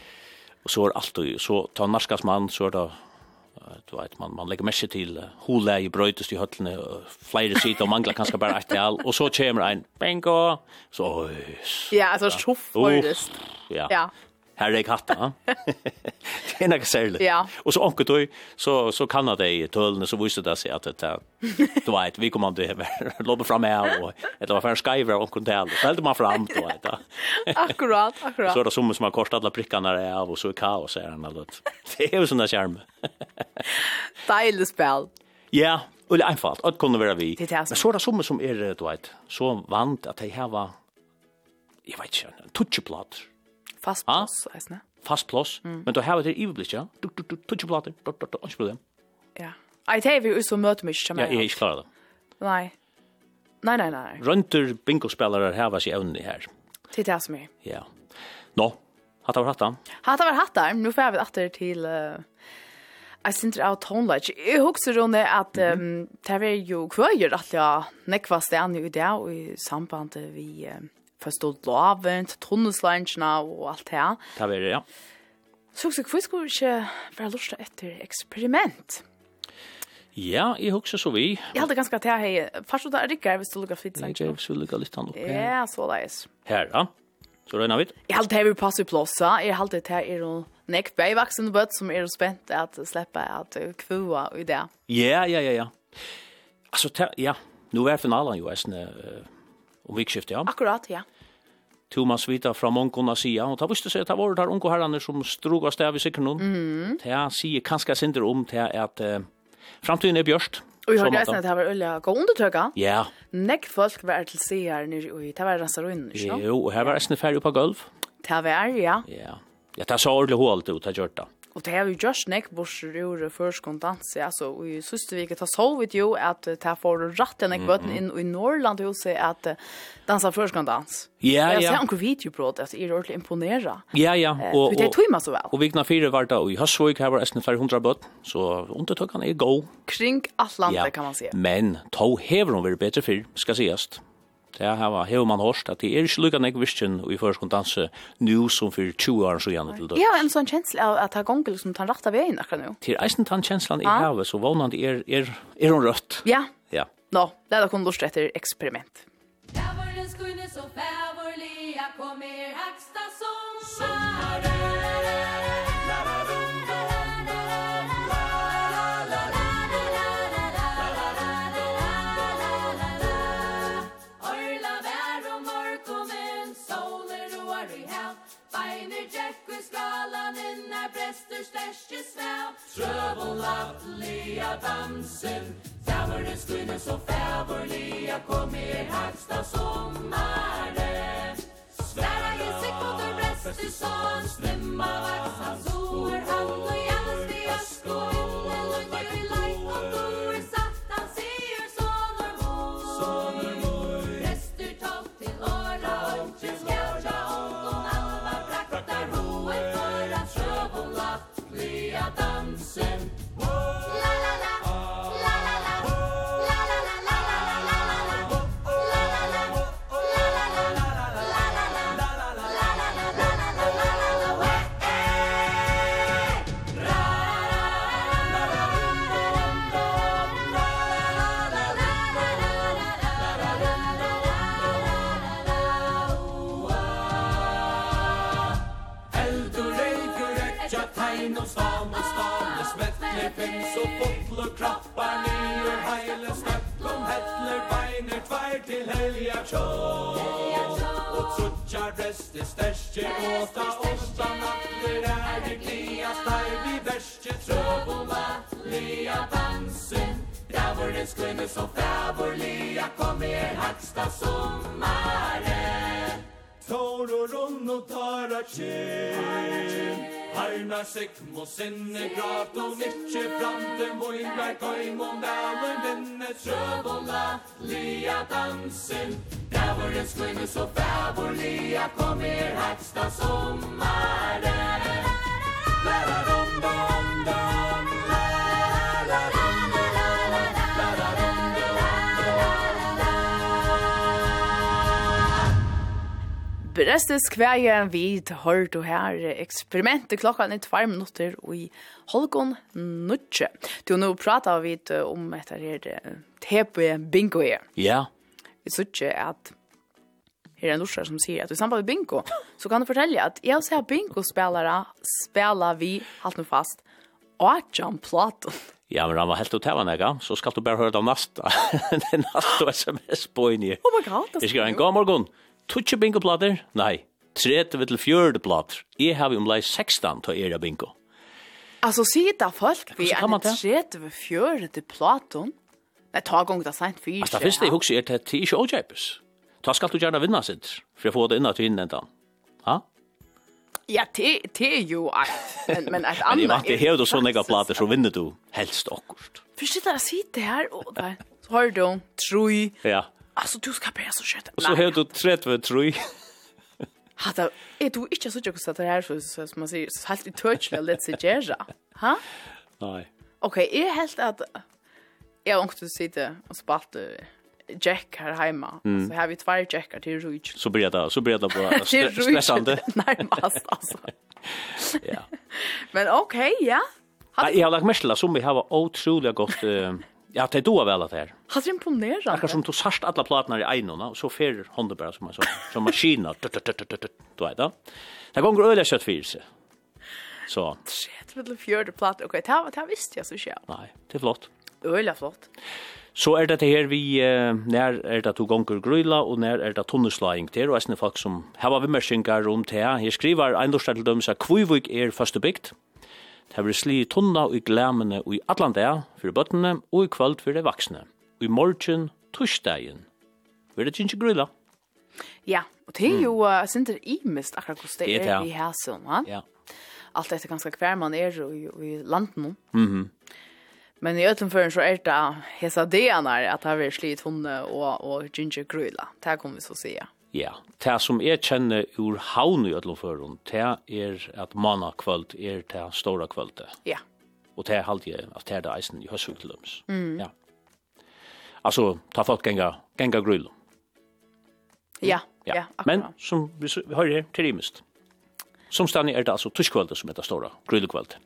Og så er allt så ta narskas mann, så er det du vet man man legger mest til uh, hula i brötest i höllne flere sitter og mangler kanskje bare et all og så kommer en bingo så ja. alltså schuff voldest ja ja Här är katta. det är något särskilt. Ja. Och så onkel du, så så kan det i tullen så visste det sig att det du vet vi kommer inte hem. Lobba fram här och det var för skyver onkel där. Så hällde man fram då vet Akkurat, akkurat. Så det som som har korsat alla prickarna där av och så är kaos är det alltså. Det är ju sån skärm. Deilig spel. Ja, och det är enkelt. Det vara vi. Men så är det som som är du vet så vant att det här var Jag vet inte, en touchplot Fast plås, eisne. Fast plås, mm. men då har vi det iverblikk, ja. Du, du, du, tutsi plater, du, du, du, ikke problem. Ja. Eit hei vi jo så møte mykje, som Ja, jeg er ikke klar det. Nei. Nei, nei, nei. Rønter bingospelare hava seg evne her. Til det som er. Ja. Nå, hatt over hattar. Hatt over hattar, nå får vi atter til... Uh, Jeg synes det er tonelage. Jeg husker jo det at um, det er jo kvøyer at jeg nekva stedene i det, og i samband vi... Uh, förstått loven, tunnelslangene og alt det. Det var det, ja. Så også, hvorfor skulle vi ikke være lyst etter eksperiment? Ja, jeg husker så vi. Jeg hadde ganske til hei. Først og da er ikke hvis du lukker fint. Jeg kan også lukke litt han opp. Ja, så det er. Her, ja. Så røyner vi. Jeg har det vi passer i plåsa. Jeg hadde det her er noen nekk beivaksen bøtt som er spent at slippe at kvua i det. Ja, ja, ja, ja. Altså, ja. Nu er finalen jo, jeg om vikskiftet, ja. Akkurat, ja. Thomas vita fra mongkona sida, og ta visste seg at det var der unge herrene som strog av sted av i sikkerne. Mm. Ta sier kanskje sinder om til at uh, framtiden er bjørst. Og jeg hørte eisen at det var øyla gå undertøkka. Ja. Nekk folk var til sida her nere, og det var rensa ruinen, ikke? Jo, og her var eisen ferdig på gulv. Det var, ja. Ja, ja det så ordentlig hålet ut, det gjør det. Og det har vi gjort neck borser ur först kontans alltså i sista veckan tar så vet ju att ta får rätt en kvart inn i Norrland och se att dansa först kontans. Ja ja. Jag ser en video på det att är ordentligt imponera. Ja ja for det tog meg så väl. Och vikna var vart og i Høsvøk her var varit nästan 400 bøtt, så undertökan er god. Kring Atlanten kan man si. Men tog hever hon vill bättre för ska ses. Det har hevur man hørt at det er ikke lukka nek visken i førskund danse nu som for 20 år siden til det. Ja, en sånn kjensle av at det gonger som tar rett av veien akkurat nå. Til eisen tann kjenslan i havet, så vånande er, er, er hon rødt. Ja. Ja. Nå, det er da kun lust etter eksperiment. Fævorlens kvinne så fævorlige kommer haksta sommaren. fabulattliga dansen Fävernes kvinnes och fäverliga Kom er härsta sommaren. Svära Jesse kåter bäst i stan. Snimma vax hans or Hand och jävlas vi öskor Himmel och i lajt och dörr dansen. er til helja tjån Og tutsjar beste stærstje Åta åsta natter er det glia stær Vi verste trøvoma lia dansen Bravorens kvinne som fravor lia Kom er haksta sommaren Tår og ronn og tar av kjinn Arna sikt må sinne grat og vitje frante Moinberg koim om dalen vinne trøvola Lia dansen Dæveren skvinne så fævor lia Kom her heksta sommaren Læra romba om dagen Berestes kvæje vid hör du her eksperimentet klokka är tvær minutter og i Holgon nutje. Du nå pratar vi om ett här tepe bingo er. Ja. Vi söker at her er en lustra som sier at i samband med bingo så kan du fortelle at jeg ser bingo-spelare spelar vi, halt nu fast, 18 platon. Ja, men han var helt uttävan ega, så skal du bare høre det av nasta. det er nasta sms på inni. Oh my god, det skal jeg. Jeg en god morgon. Tutsi bingoplater? Nei, 30 til 40 plater. Jeg har omlai 16 til å gjøre bingo. Alltså sitta folk vi är det shit över fjörde platon. Nej, ta gång det sent för. Alltså visst det hooks är det till show japes. Ta ska du gärna vinna sitt för att få det innan till innan då. Ja? Ja, det det är ju men men att andra. Men det här då så några plattor så vinner du helst akkurat. Förstår du att sitta här och där så har du tre. Ja. Alltså du ska pressa så shit. Och så har du 30 tror Hatta, er du ikke så tjekk å det her, så som man sier, så helt i touch eller litt sitt gjerra? Ha? Nej. Ok, jeg helt at, jeg har du å sitte og Jack här hemma. Så har vi två Jackar till Ruich. Så blir det så blir det bara stressande. Närmast alltså. ja. Men okej, okay, ja. Hat... Jag har lagt mest som vi har otroligt gott uh, Ja, det då väl att här. Har det imponerat? Akkurat som du sast alla plattorna i enorna och så fer hon bara som man så som maskiner. Du vet då. Det går öliga kött för sig. Så. Shit, väl fjärde platta. Okej, det här det visste jag så själv. Nej, det är flott. Öliga flott. Så er det her vi, eh, nær er det to gonger grøyla, og nær er det tunneslaing til, og eisne folk som hava vimmersingar om det her. Här skriver Eindorstad til dømes at Kvivik er faste bygd, Det har sli tunna og i glemene og i allan dag for bøttene og i kvöld for de vaksne. Og i morgen, torsdagen, vil det ikke grilla. Ja, og det er jo uh, sinter imist akkurat hvordan det er i hæsen, va? Ja. Alt etter ganske hver man er i, i landen. Mm -hmm. Men i utenføren så er det hesa denar at det har vært sli i tunne og, og ginger grilla. Det her kommer vi så å si, ja. Ja, det som jeg kjenner ur havn i Ødloføren, det er at manna kvöld er det stora kvöldet. Ja. Og det er alltid at det er det eisen i høstsug til døms. Mm. Ja. Altså, ta folk genga, genga grull. Ja, ja, ja akkurat. Men som vi, vi hører her, til rimest. Som stannig er det altså tyskvöldet som er det stora, grullkvöldet.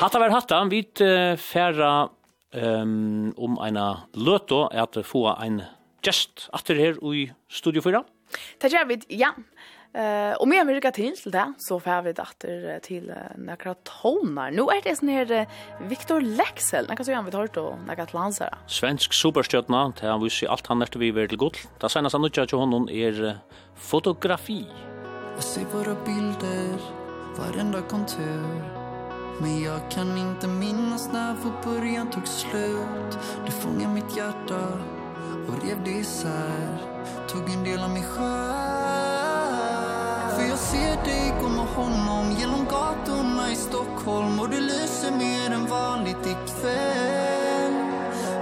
Hatta var hatta, vi uh, færa um, om eina løto, at få ein gest atter her i Studio 4. Det gjør vi, ja. Uh, og mer virker til til det, så får vi datter til uh, några tonar. Nå er det sånn her uh, Victor Lexel, några så han vi tar og några til hans her. Svensk superstjøtna, til han viser alt han etter vi vil til godt. Da senest han utgjør til honom er uh, fotografi. Jag ser våra bilder, varenda kontur Men jag kan inte minnas när vår början tog slut Du fångar mitt hjärta rev det isär Tog en del av mig själv För jag ser dig gå med honom Genom gatorna i Stockholm. Och du lyser mer än vanligt ikväll.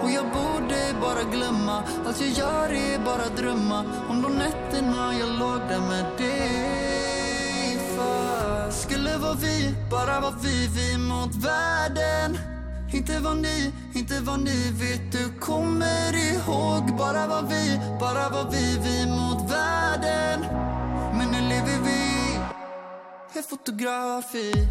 Och jag borde bara glömma. Allt jag gör är bara drömma. Om de nätterna jag låg där med dig. För skulle vara vi, bara vara vi. Vi mot världen. Inte vad ni, inte vad ni vet. Du kommer ihåg Bara vad vi, bara vad vi Vi mot världen. Men nu lever vi Är fotografi.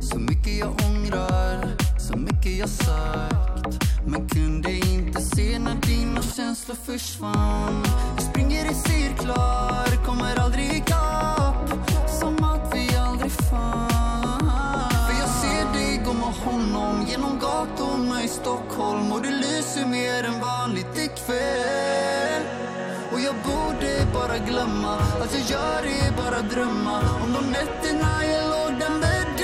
Så mycket jag ångrar Så mycket jag sagt. Man kunde inte se när dina känslor försvann. Jag springer i cirklar Kommer aldrig ikapp i Stockholm och det lyser mer än vanligt ikväll. Och jag borde bara glömma Att jag gör det bara drömma. Om de nätterna jag låg där med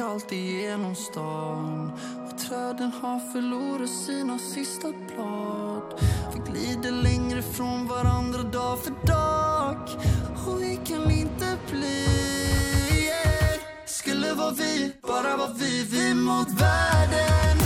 kallt igenom stan Och träden har förlorat sina sista blad. Vi glider längre från varandra dag för dag. Och vi kan inte bli yeah. Skulle vara vi, bara vara vi, vi mot världen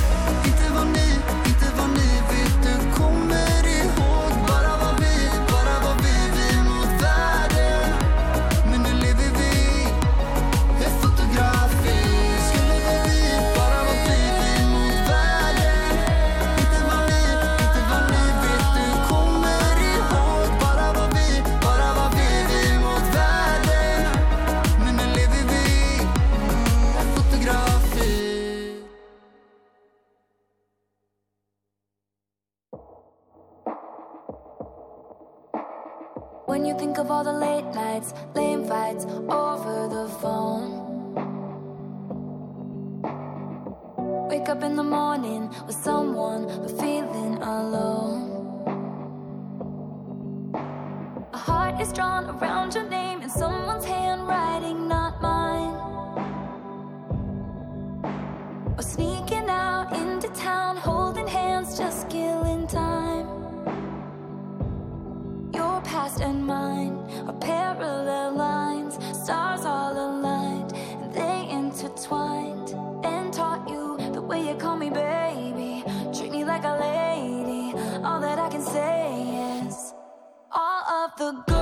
When you think of all the late nights, lame fights over the phone. Wake up in the morning with someone but feeling alone. A heart is drawn around your name in someone's handwriting, not mine. Or sneaking out into town, holding hands, just killing time. past and mine are parallel lines. Stars all aligned and they intertwined and taught you the way you call me baby. Treat me like a lady. All that i can say is all of the good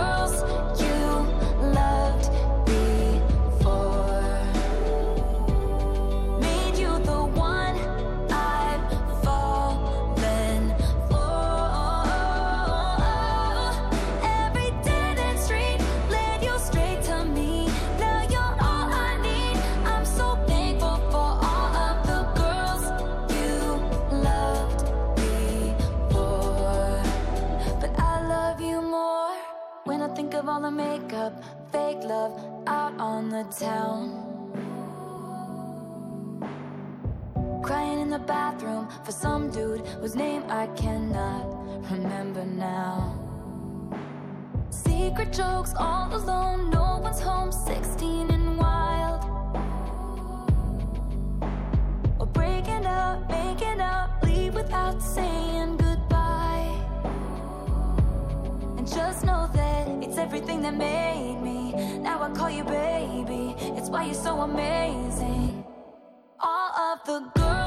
save all the makeup fake love out on the town. Crying in the bathroom for some dude whose name I cannot remember now. Secret jokes all alone no one's home 16 and wild. Or breaking up making up leave without saying Just know that it's everything that made me. Now I call you baby. It's why you're so amazing. All of the good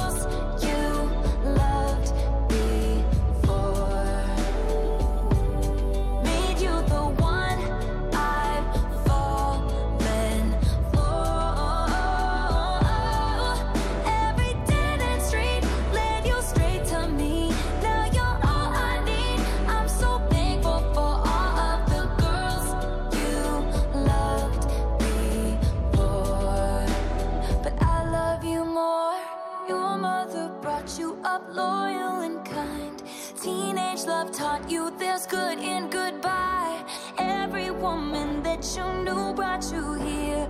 up loyal and kind. Teenage love taught you there's good in goodbye. Every woman that you knew brought you here.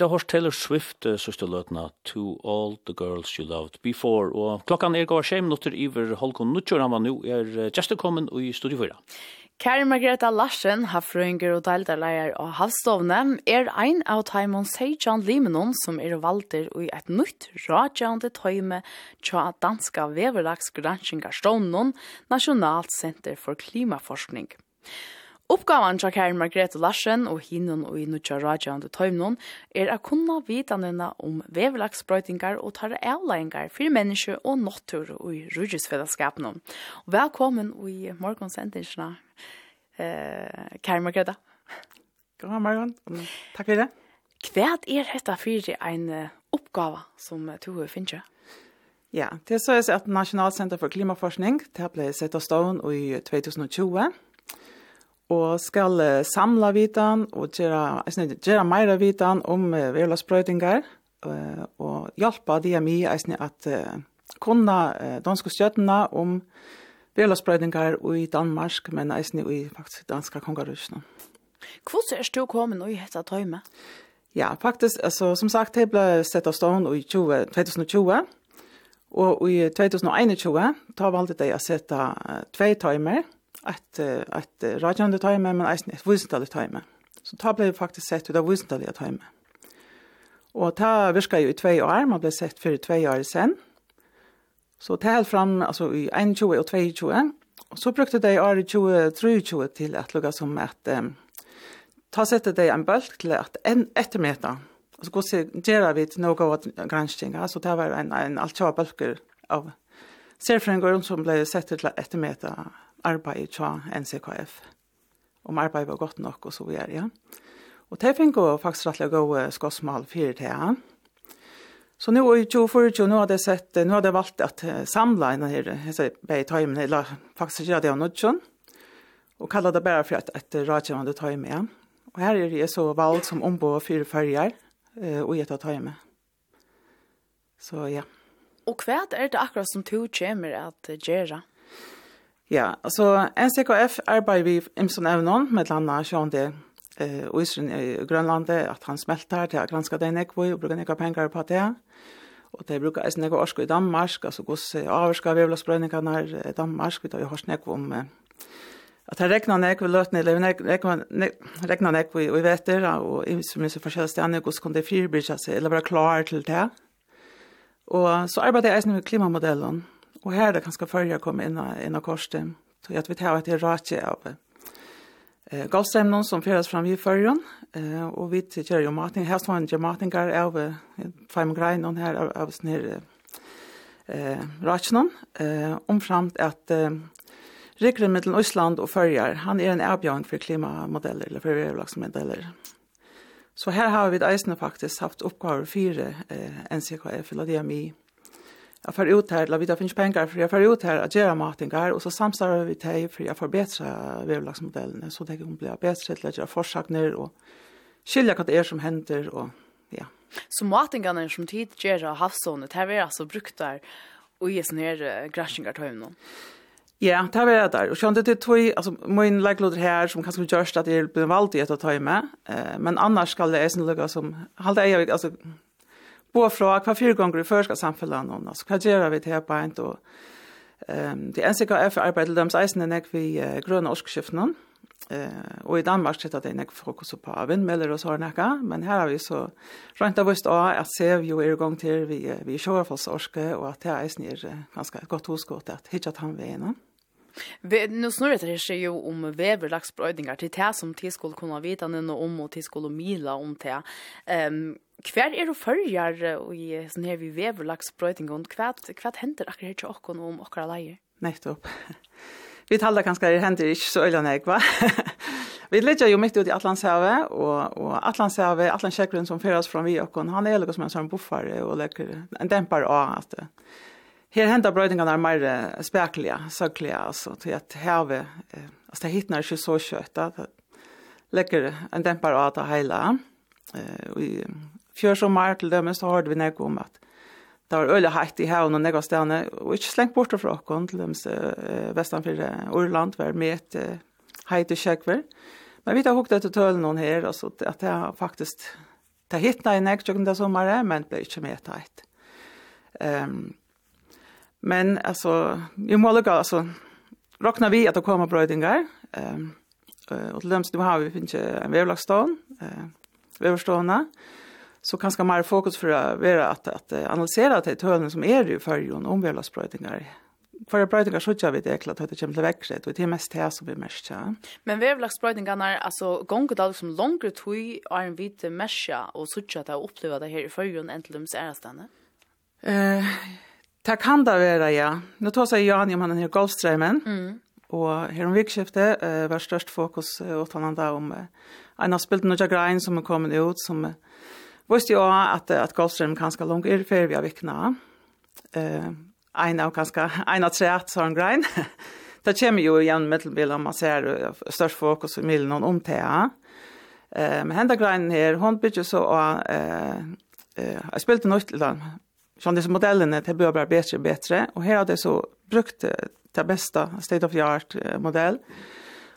vi har hørt Taylor Swift uh, sørste løtene To All The Girls You Loved Before, og klokkan er gav skjem noter iver Holkon Nuttjør, han var nå er uh, gestet Kommen i Studio 4. Kære Margreta Larsen, hafrøynger og deildarleier og havstovne, er ein av Taimon Seijan Limenon som er valder i et nytt radjande tøyme tja danska veverlagsgranskningar stånden, Nasjonalt Senter for Klimaforskning. Oppgaven til Karen Margrethe Larsen og hinnen og i Nutja Rajan og Tøymnon er å kunne vitanene om vevelagsbrøytingar og tar avleggingar for mennesker og nåttur og i rujusfellesskapen. Velkommen i morgensendingsene, eh, Karin Margrethe. God morgen, takk for det. Hva er dette for en oppgave som du finner? Ja, det er så at Nasjonalt senter for klimaforskning, det ble sett av stående i 2020, og skal uh, samla vitan og gjera, eisne, gjera meira vitan om uh, verlasprøytingar uh, og hjelpa DMI eisne, at uh, kunna uh, danske støttene om verlasprøytingar i Danmark, men eisne i faktisk danska kongarusene. Hvordan er du kommet i dette tøyme? Ja, faktisk, altså, som sagt, jeg ble sett av stånd i 2020, og i 2021 da valgte jeg å sette uh, tve tøymer, et, et radioende tøyme, men eisen et visentallig tøyme. Så da ble det faktisk sett ut av visentallige tøyme. Og da virka jo i tvei år, man ble sett for tvei år sen. Så det held fram, altså i 21 og 22, og så brukte de året 2023 til at lukka som at um, ta sette de en bølg til at en ettermeter, og så gå vi til noe av granskinga, så det var en, en alt bølger av serfrengur som ble sett til ettermeter arbeid til NCKF. Om arbeid var godt nok og så videre, ja. Og det fikk jeg faktisk rettelig gode skåsmål fire til, det. Så nu i 2024, nu har det sett, nu har det valgt at samla en her, jeg sier, bei tøymen, eller faktisk ikke det av nødgjønn, og kallet det bare for et, et rådgjøvende tøyme, ja. Og her er jeg så valgt som ombå fire følger, og jeg tar tøyme. Så ja. Og hva er det akkurat som du kommer at gjøre? Ja, altså NCKF arbeider vi imsen evnen, med landa sjående det eh og i Grønlandet at han smelter til å granske det nekvå og bruke nekvå penger på det. Og det bruker eisen nekvå orsk i Danmark, altså gos avvarska vevlasbrøyningene i Danmark, vi tar jo hos nekvå om at det regner nekvå løtene, eller regner nekvå i vetter, og i så mye forskjellige stedene, gos kan det fyrbyrja seg, eller være klar til det. Og så arbeider jeg eisen med klimamodellen, Och här det ganska förra kom in i en korste. Så jag vet här att det är av eh gasämnen som föras fram i förrön eh och vi tycker ju maten här står en jamatinkar av fem grein och här av snär eh rachnon eh omframt att eh, Rikren mellan Island och Førjar, han är en erbjørn för klimamodeller eller för överlagsmodeller. Så här har vi det eisene faktiskt haft uppgåvor fire eh, NCKF eller DMI jag får ut här, vi finns pengar för jag får ut här att göra matingar och så samstarvar vi till för jag förbättra vävlagsmodellen så det kan bli bättre till att göra forsakner och skilja vad det är som händer och ja. Så matingarna som tid ger av havszonet, här är alltså brukt där och ges ner grashingar till honom. Ja, det var det där. Och kände det tog, alltså min lägglåder här som kanske görs att det blir valt i ett att ta med. Eh, men annars ska det är som lugga som, halda jag, alltså bo fra hva fire ganger i førska samfunnet om altså Hva gjør vi til beint og um, det NCKF arbeider deres eisene nek vi uh, grønne årskskiftene, Uh, og i Danmark sitter det nek fokus på vindmøller og sånne men her har vi så rent av vist også at se vi jo er i gang til vi, vi kjørefallsorske, og at det eisene er ganske godt hoskått at hittet han ved innan. Vi, nu snurrar det sig ju om väverlaxbrödingar till det som till skulle kunna vita nu om och till skulle mila om det. Ehm um, Kvar er du følger i sånn her vi väverlagsbrödningar och kvart kvart hender akkurat her til åkken om akkurat leier? Nettopp. Vi talar ganska det hender ikke så øyne nek, va? vi ligger jo mitt ute i Atlantshavet, og, og Atlantshavet, Atlantsjekgrunnen som fører oss fra vi åkken, han er liksom en sånn buffare og leker en dempar av at Her hentar brøydingarna er mer spekliga, søkliga, altså, til at havet, eh, altså, det hittnar ikke så kjøtt, det legger en dempar av det heila, eh, og fjør sommer til dem, så hørte vi nek om at det var øyelig heit i haun og nekva stedene, og ikke slengt bort fra okken til dem uh, vestanfyrre Orland, var med et uh, heit i kjekver. Men vi tar hukt etter tølen noen her, altså, at det er faktisk, det hittna i nek tjøkken det sommeret, men det ble ikke med et heit. Um, men altså, vi må lukka, altså, råkna vi at det kommer brøydingar, um, og til dem som har vi finnes en vevlagstånd, uh, veverstående, så kanske mer fokus för att vara att att analysera det hörnen som är ju för ju om vi för brötingar så gjør vi det klart att det kommer till växet och det är mest här som vi mest ja. Men vi har alltså gånger då som längre tui är en vit mesha och så att jag uppleva det här i förgrund äntligen är stanna. Eh Det kan det vara, ja. Nu tar sig Jan om han er golfströmmen. Mm. Och här om vikskiftet uh, var størst fokus åt honom där om uh, en av spilten och grein som har kommit ut som visste jo att, att Goldström kanskje långt er før vi har vikna. Uh, en av kanskje, en av träet har en grein. det kommer ju igen mittelbild om man ser störst fokus i milen om det. Uh, men henda grein här, hon bygger så å... uh, uh, jeg spilte noe til den. Sånn dessa modellerna det börjar bli bättre och bedre. Og här har det så brukt det bästa state of the art modell.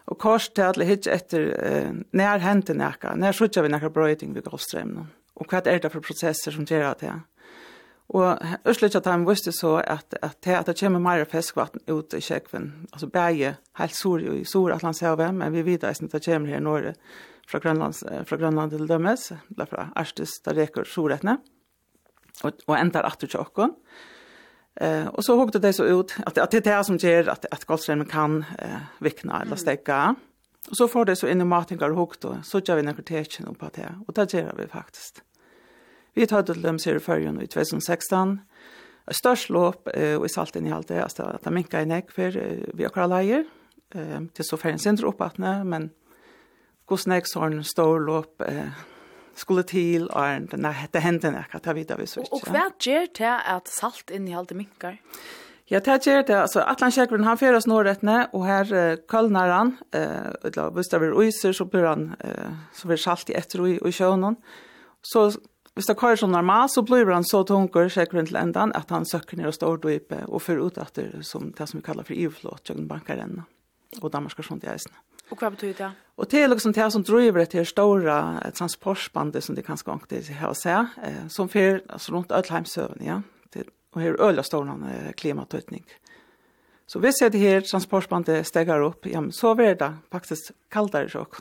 Og kors til alle hitje etter uh, nær hente nekka, nær sutja vi nekka brøyting vi Golfstrømnen og hva er det for prosesser som gjør det. Og østlig at han visste så at, at, at det kommer mer fiskvatten ut i kjekven, altså bæge helt sur i Sur-Atlantshavet, men vi vet at det kommer her i Norge fra, Grønland, fra Grønland til Dømes, eller fra Arstis, der reker Surretne, og, og endar atter til åkken. Eh, og så hugde det så ut at, at det er det som gjør at, at Goldstrømmen kan eh, vikna eller stekka. Mm Og så får det så inn i matingar og hukt, og så gjør vi nekker tekjen opp det, og det gjør vi faktisk. Vi tar til dem sier i førjen i 2016, et størst låp eh, og i salten i alt det, altså at det minka i nek for eh, vi akkurat leier, eh, til så ferien sin opp det, men hos nek sånn stor låp eh, skulle til, og det hendte nek, at det vet vi så ikke. Og hva gjør det at salt inn i alt det minkar? Ja. Ja, det gjør det. Altså, Atlan Kjærgren, han fyrer oss nordrettene, og her uh, kølner han, uh, og hvis det blir uiser, så blir han, uh, så blir salt i etter og i sjøen. Så hvis det kører som normalt, så blir han så tunker Kjærgren til endan, at han søkker ned og står dype, og fører ut etter som, det som vi kallar for EU-flåt, Kjøgnbankarenne, og Danmark og sånt i eisene. Og hva betyr det? Og det er liksom det som driver til store transportbandet som det kan skanke til å se, eh, som fyrer altså, rundt Ødheimsøven, ja. Mm og her øyla står noen klimatøytning. Så hvis jeg her transportbandet stegar opp, ja, så blir det faktisk kaldere sjokk.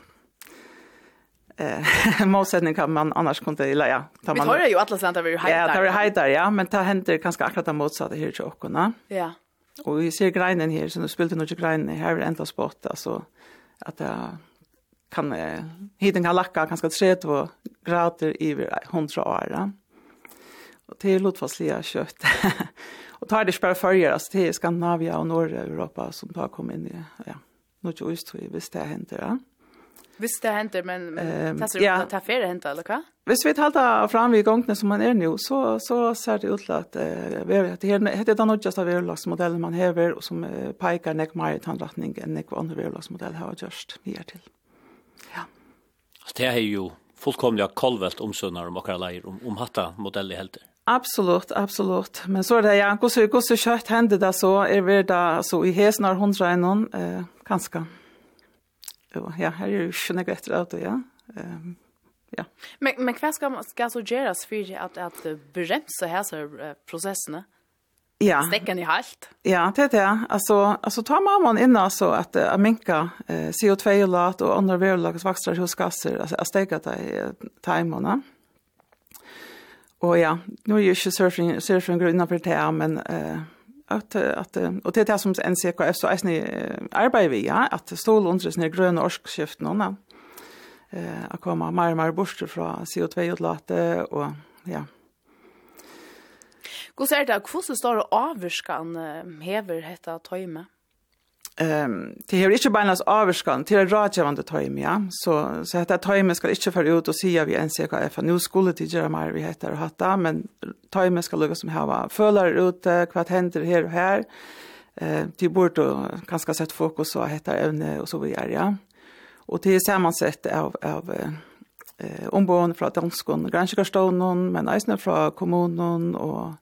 Eh, målsättning kan man annars kunde la ja. Tar man, vi tar ju alla slantar vi hejtar. Ja, tar vi hejtar, ja. Men det händer ganska akkurat det motsatta här i tjockorna. Ja. Och vi ser greinen här, så nu spelar nog greinen här vid enda spott. Alltså att det kan, eh, hiten kan lacka ganska 30 grader i 100 år. Ja. Og det er lotfastlige kjøtt. og tar det ikke bare følger, altså det er Skandinavia og Nord-Europa som tar kom inn i, ja, noe ikke utstår hvis det händer ja. Hvis det händer men, men um, tar det ja. ta ferie eller hva? Hvis vi talte fram i gongene som man er nå, så, så ser det ut til at uh, det er det er den nødgjeste verulagsmodellen man hever, og som uh, peker nek mer i tannretning enn nek andre verulagsmodell har gjort her til. Ja. Det er jo fullkomlig kolvelt omsønner om akkurat leir, om, om hatta i helter. Absolut, absolut. Men så er det ja, hvordan, så kjøtt hender hände det så är vi där så i häsnar hundra en noen? eh kanske. Ja, her här är ju noe etter det, ja. Ehm ja. Men men vad ska ska så göras för att att bremsa här så processerna? Ja. Stecken i halt. Ja, det är det. Alltså alltså tar man in alltså att uh, minka eh, CO2-lat och andra värdelagsvaxtrar hos gasser alltså att stäcka det i timorna. Och ja, nu är ju inte surfing surfing grunna för det här men eh att att och det är det som NCKF så är ni arbetar vi ja att stål under sin gröna orskskift någon eh att komma mer och mer bort från CO2 utlate och ja. Hur ser det ut? Hur står avskan hever hetta tajme? Ehm det har inte bara nås avskan till det rådgivande tajm ja. Så så att det tajmen ska inte för ut och säga vi en cirka för nu skulle det göra mer vi heter och hatta men tajmen ska lugga som här va följer ut vad händer här och här eh till bort och ganska sett fokus och heter ämne och så vidare ja. Och det är sammansatt av av eh ombon från danskon granskarston men även från kommunen och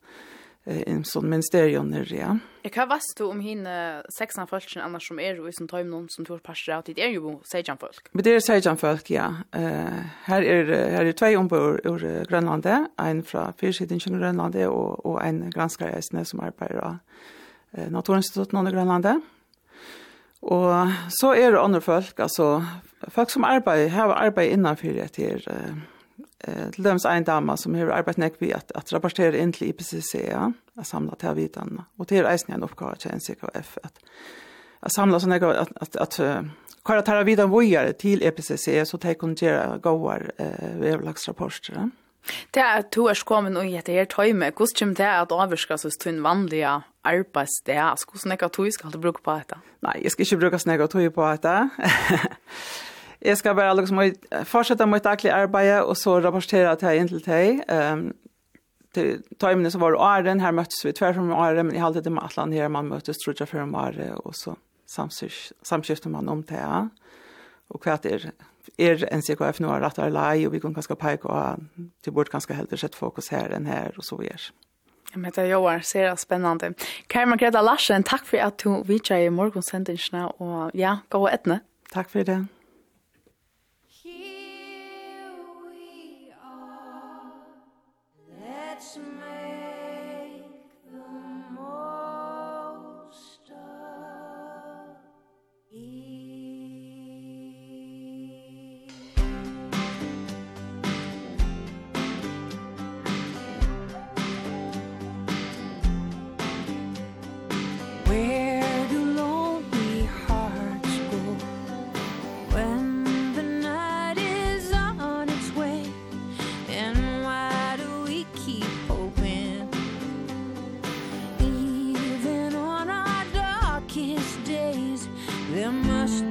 en sånn ministerium nere, ja. Jag kan vast du om hinne sexan folken annars som er ju som tajm noen som tror passar ut det er jo sejan folk. Men det er sejan folk ja. Eh uh, her er, her er två ombord ur uh, Grønlandet, en fra Fyrsidingen i Grönland og, och en granskare i Snö som arbeider av uh, Naturinstitutet i Grønlandet. Og så er det andre folk altså folk som arbeider, har arbeidet innenfor det uh, eh till dems en dama som har arbetat näck vi att att rapportera in till IPCC ja att samla till vitan och till reisen en uppgåva till NCKF att att samla såna att att att köra till vidan vidare till IPCC så tar kunna göra goar eh vävlaxrapporter ja. Det er to er kommet og gjette her tøyme. Hvordan kommer det at avvirka så stund vanlige arbeidsdag? Hvordan er det at du skal bruke på dette? Nei, jeg skal ikke bruke snakk og tøy på dette jag ska bara liksom fortsätta mitt daglige arbeid, och så rapportera till in till dig. Ehm til tøymene så var åren, her här vi tvärtom fra åren, men i halvtid med Atlant her, man møttes tror jag för en och så samskifte man om det ja. och kvart är är en CKF nu har rätt lei og vi kan ganska peke och till bort ganska helt sett fokus här den här och så vidare. Ja, men det gör ser spännande. Kaj Margrethe Larsen, tack för att du vidare i morgonsendingen och ja, gå og etne. Tack for det. must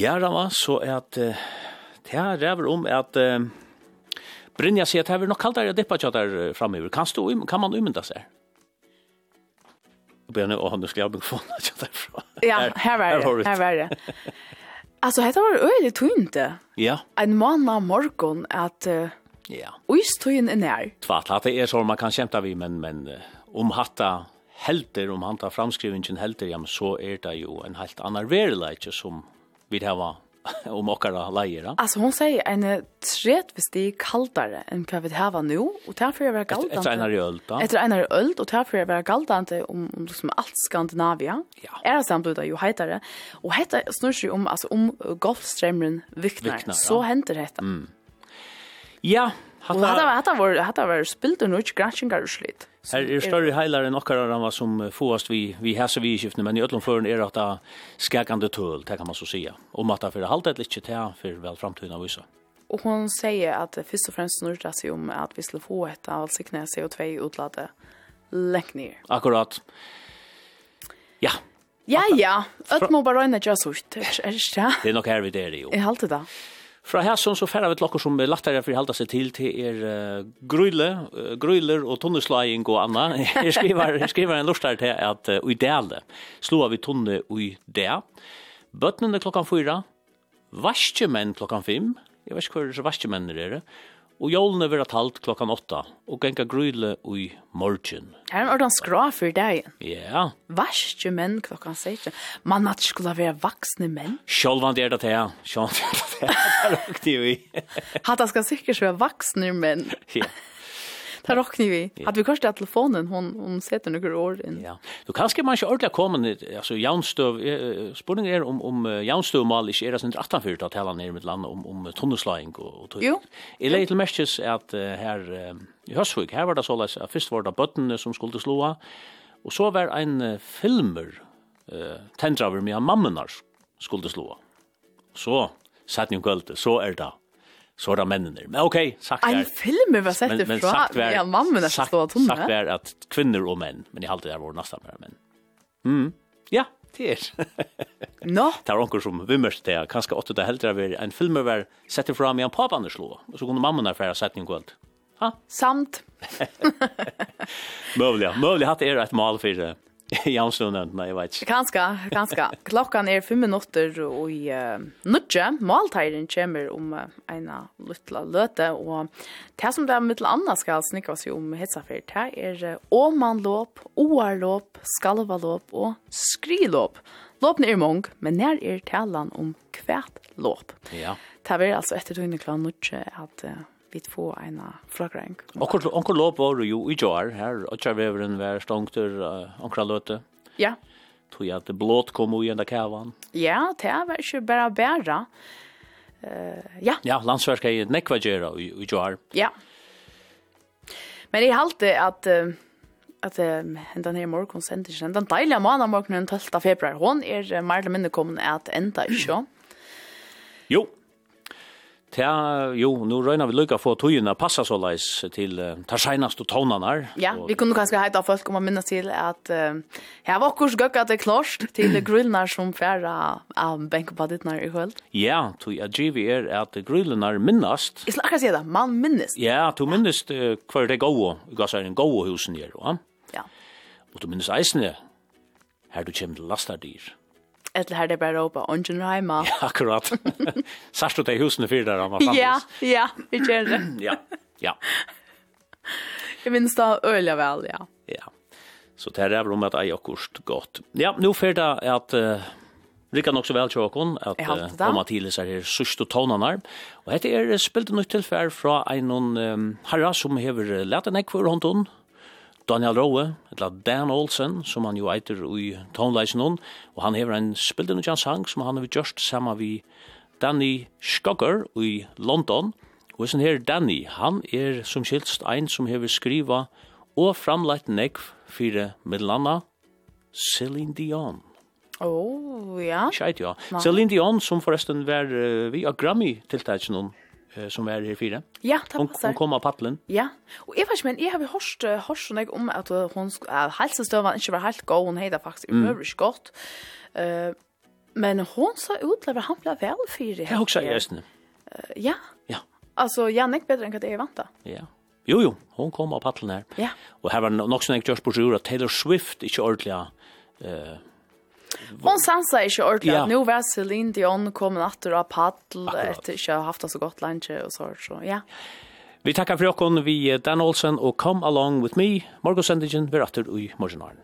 Ja, det var så at uh, det her rever om at uh, Brynja sier at det er nok kaldere dippa kjøttar framover. Kan, stå, kan man umynda seg? Og begynner å ha noe skrevet mikrofonen få något sånt därifrån. Ja, här var det. Her var det. Alltså heter var öde tunt. Ja. En månad morgon att ja. Ojs er nær. Tvart at det er så man kan kämpa vi men men uh, om hatta helter om han tar framskrivningen helter ja men så er det jo en helt annan verklighet som vid hava om okkara leier. Alltså hon säger en är kaldare än vad vi har nu och därför är det galdant. Efter en öl då. Efter en öl och därför är det galdant om om liksom allt Skandinavia. Ja. Är det samt då ju hetare och hetta snurrar ju om alltså om Golfströmmen viknar. Så händer detta. Mm. Ja, Hata, hata var hata var spilt och nudge gratchingar slit. Här er större heilar enn okkara ramma som fåast vi vi här så vi skiftar men i öllum förn er at det skakande tull det kan man så säga. Om att för haltet lite till för väl framtiden av vissa. Och hon säger att först och främst snurrar sig om att vi skulle få ett av sikna CO2 utladet läck ner. Akkurat. Ja. Ja ja, ötmo bara röna just så. Det är nok her vi der i jo. Jag halte det. Fra hæsson så færre vi til okkur som er lattare for å halda seg til til er uh, grøyle, uh, grøyler og tunneslaging og anna. Jeg skriver, jeg skriver en lustar til at uh, i dele slår vi tunne i det. Bøttene klokkan fyra, vaskjemenn klokkan fem, jeg vet ikke hva vaskjemenn er det, Og jólene vera talt klokkan åtta, og genga gryle ui morgen. Her er ordan skra for deg. Ja. Varske menn klokkan seitje. Man at skulle vera vaksne menn. Sjolvan det er det her. Sjolvan det er det. Hatta skal sikkert vera vaksne menn. Ja. Det råkner vi. Hade vi kanske telefonen, hon, hon sätter några ord in. Ja. Du kanske man ska ordla kommer, alltså Janstöv, eh, är om, om Janstöv mal är det sin 18 för att hela ner med land om, om tunnelslagning och, och tog. Jo. I little till att här i Høsvik, här var det så att först var det bötten som skulle slåa, och så var en filmer eh, tändra över med mammenar skulle slåa. Så, satt ni kvöld, så är det så där männen. Men okej, sagt där. En film var sett det från ja, mamma nästan stå hon. Sagt där att kvinnor och män, men i allt det där var nästan bara män. Mm. Ja, det är. Nå. Det var onkel som vi måste det kanske åt det helt där en film var sett det från en pappa när slå och så kunde mamma när för in kvällt. Ha? samt. Mövliga. Mövliga hade er ett mål för det. Jansson jeg vet. ikke. Kanske, kanske. Klockan är fem minutter och i uh, nudge måltiden kommer om uh, ena lilla löte och det som det där mitt annars ska snicka sig om hetsa för det är uh, omanlopp, oarlopp, skalvalopp och skrilopp. Loppen er mong, men när er talan om kvärt lopp. Ja. Det är alltså efter tunneklanen nudge att uh, vi få en flaggreng. Onkel onkel lov var jo i jar her och veveren var en vär stångter onkel. Ja. Tog jeg at det blått kom ui enda kavan. Ja, det var ju bara bära. Eh ja. Ja, landsverk er nekva gjerra i jar. Ja. Men jeg halte at at uh, hendan her morgon sender ikke, hendan deilige måned morgenen 12. februar, hon er mer eller mindre kommet at enda ikke. Jo, Ja, jo, nu røyna vi lukka få tøyina passa så leis til uh, tar seinast og tånanar. Ja, vi kunne kanskje heita folk om å minnes til at uh, her var okkurs gøkka til klorst til grillnar som færa av benkepadittnar i kvöld. Ja, tog jeg givi er at grillnar minnast. Jeg skal akkurat si det, man minnast. Ja, du minnast uh, hver det gau, gassar en gau husen her, va? Ja. Og du minnast eisne, her du kjem til lastardyr. Eller her det bare råpa, ånden reima. Ja, akkurat. Sørst du det husene fyrt der, Amma, Ja, ja, vi kjenner det. ja, ja. Jeg minns da øyla vel, ja. Ja, så det her er om at jeg har kost godt. Ja, nå fyrt det at... Uh, Rikka nok så vel til åkon at Oma Tilis er her sørst og tånene Og dette er spilt nytt tilfær fra en um, herra som hever lett en ekvur hånden Daniel Rowe, eller Dan Olsen, som han jo eiter i tonleisen hon, og han hever en spilden og sang som han har gjort sammen vi Danny Skogger i London. Og sånn her Danny, han er som skilst ein som hever skriva og framleit nekv fire middelanda Celine Dion. Åh, oh, ja. Skjeit, ja. Nei. Celine Dion, som forresten var uh, vi av Grammy-tiltaket noen som är her fire. Ja, det passar. Hon kom av paddelen. Ja, og jeg vet men jeg har hört, hørt sånn om at hon at helsestøven ikke var helt god, hun heter faktisk mm. uøvrig godt. Uh, men hon sa utlever han ble vel fyra. Jeg husker jeg østene. Uh, ja. Ja. Altså, jeg er ikke bedre enn hva det er vant da. Ja. Jo, jo, hon kom av paddelen her. Ja. Og her var nok sånn jeg gjørs på sjur at Taylor Swift ikke ordentlig uh, Hon sansa ikke ordentlig. Ja. Nå var Celine Dion kommet etter av paddel etter ikke å ha haft det så godt lunche og så. så ja. Vi takkar for oss vi Dan Olsen og Come Along With Me. Morgonsendingen, vi rattar i morgonaren.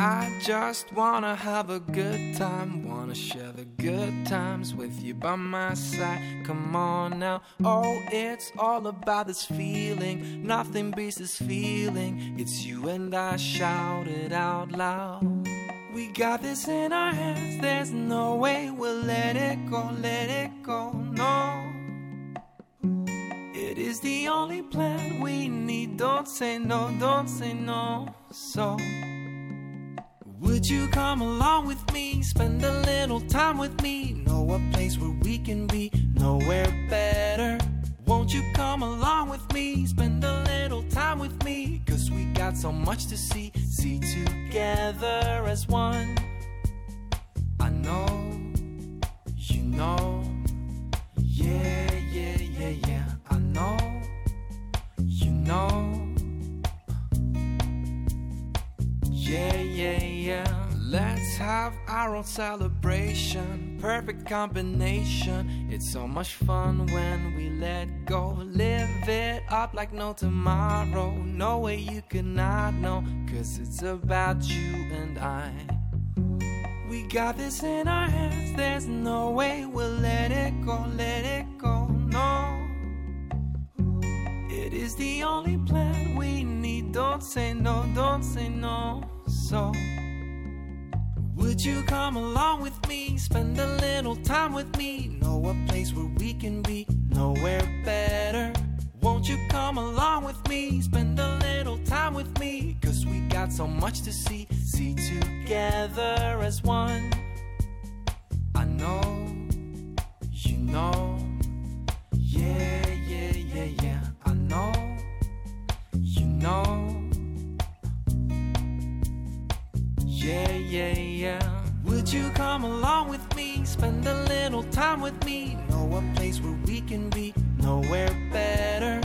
I just wanna have a good time Wanna share the good times with you by my side. Come on now. Oh, it's all about this feeling. Nothing beats this feeling. It's you and I shout it out loud. We got this in our hands. There's no way we'll let it go Let it go, no. It is the only plan we need. Don't say no, don't say no. So Would you come along with me? Spend a little time with me? Know a place where we can be nowhere better. Won't you come along with me? Spend a little time with me cuz we got so much to see. See together as one. I know you know. Yeah yeah yeah yeah. I know you know. Yeah, yeah, yeah. Let's have our own celebration. Perfect combination. It's so much fun when we let go. Live it up like no tomorrow. No way you cannot know Cause it's about you and I. We got this in our hands. There's no way we'll let it go Let it go, no. It is the only plan we need. Don't say no, don't say no. So Would you come along with me? Spend a little time with me. Know a place where we can be. Nowhere better. Won't you come along with me? Spend a little time with me. Cause we got so much to see. See together as one. I know. You know. Yeah, yeah, yeah, yeah know you know. Yeah yeah yeah. Would you come along with me? Spend a little time with me. Know a place where we can be nowhere better.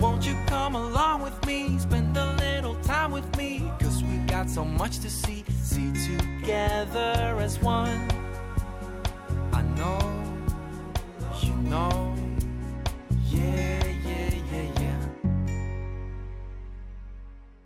Won't you come along with me? Spend a little time with me. Cuz we got so much to see see together as one. I know you know. Yeah.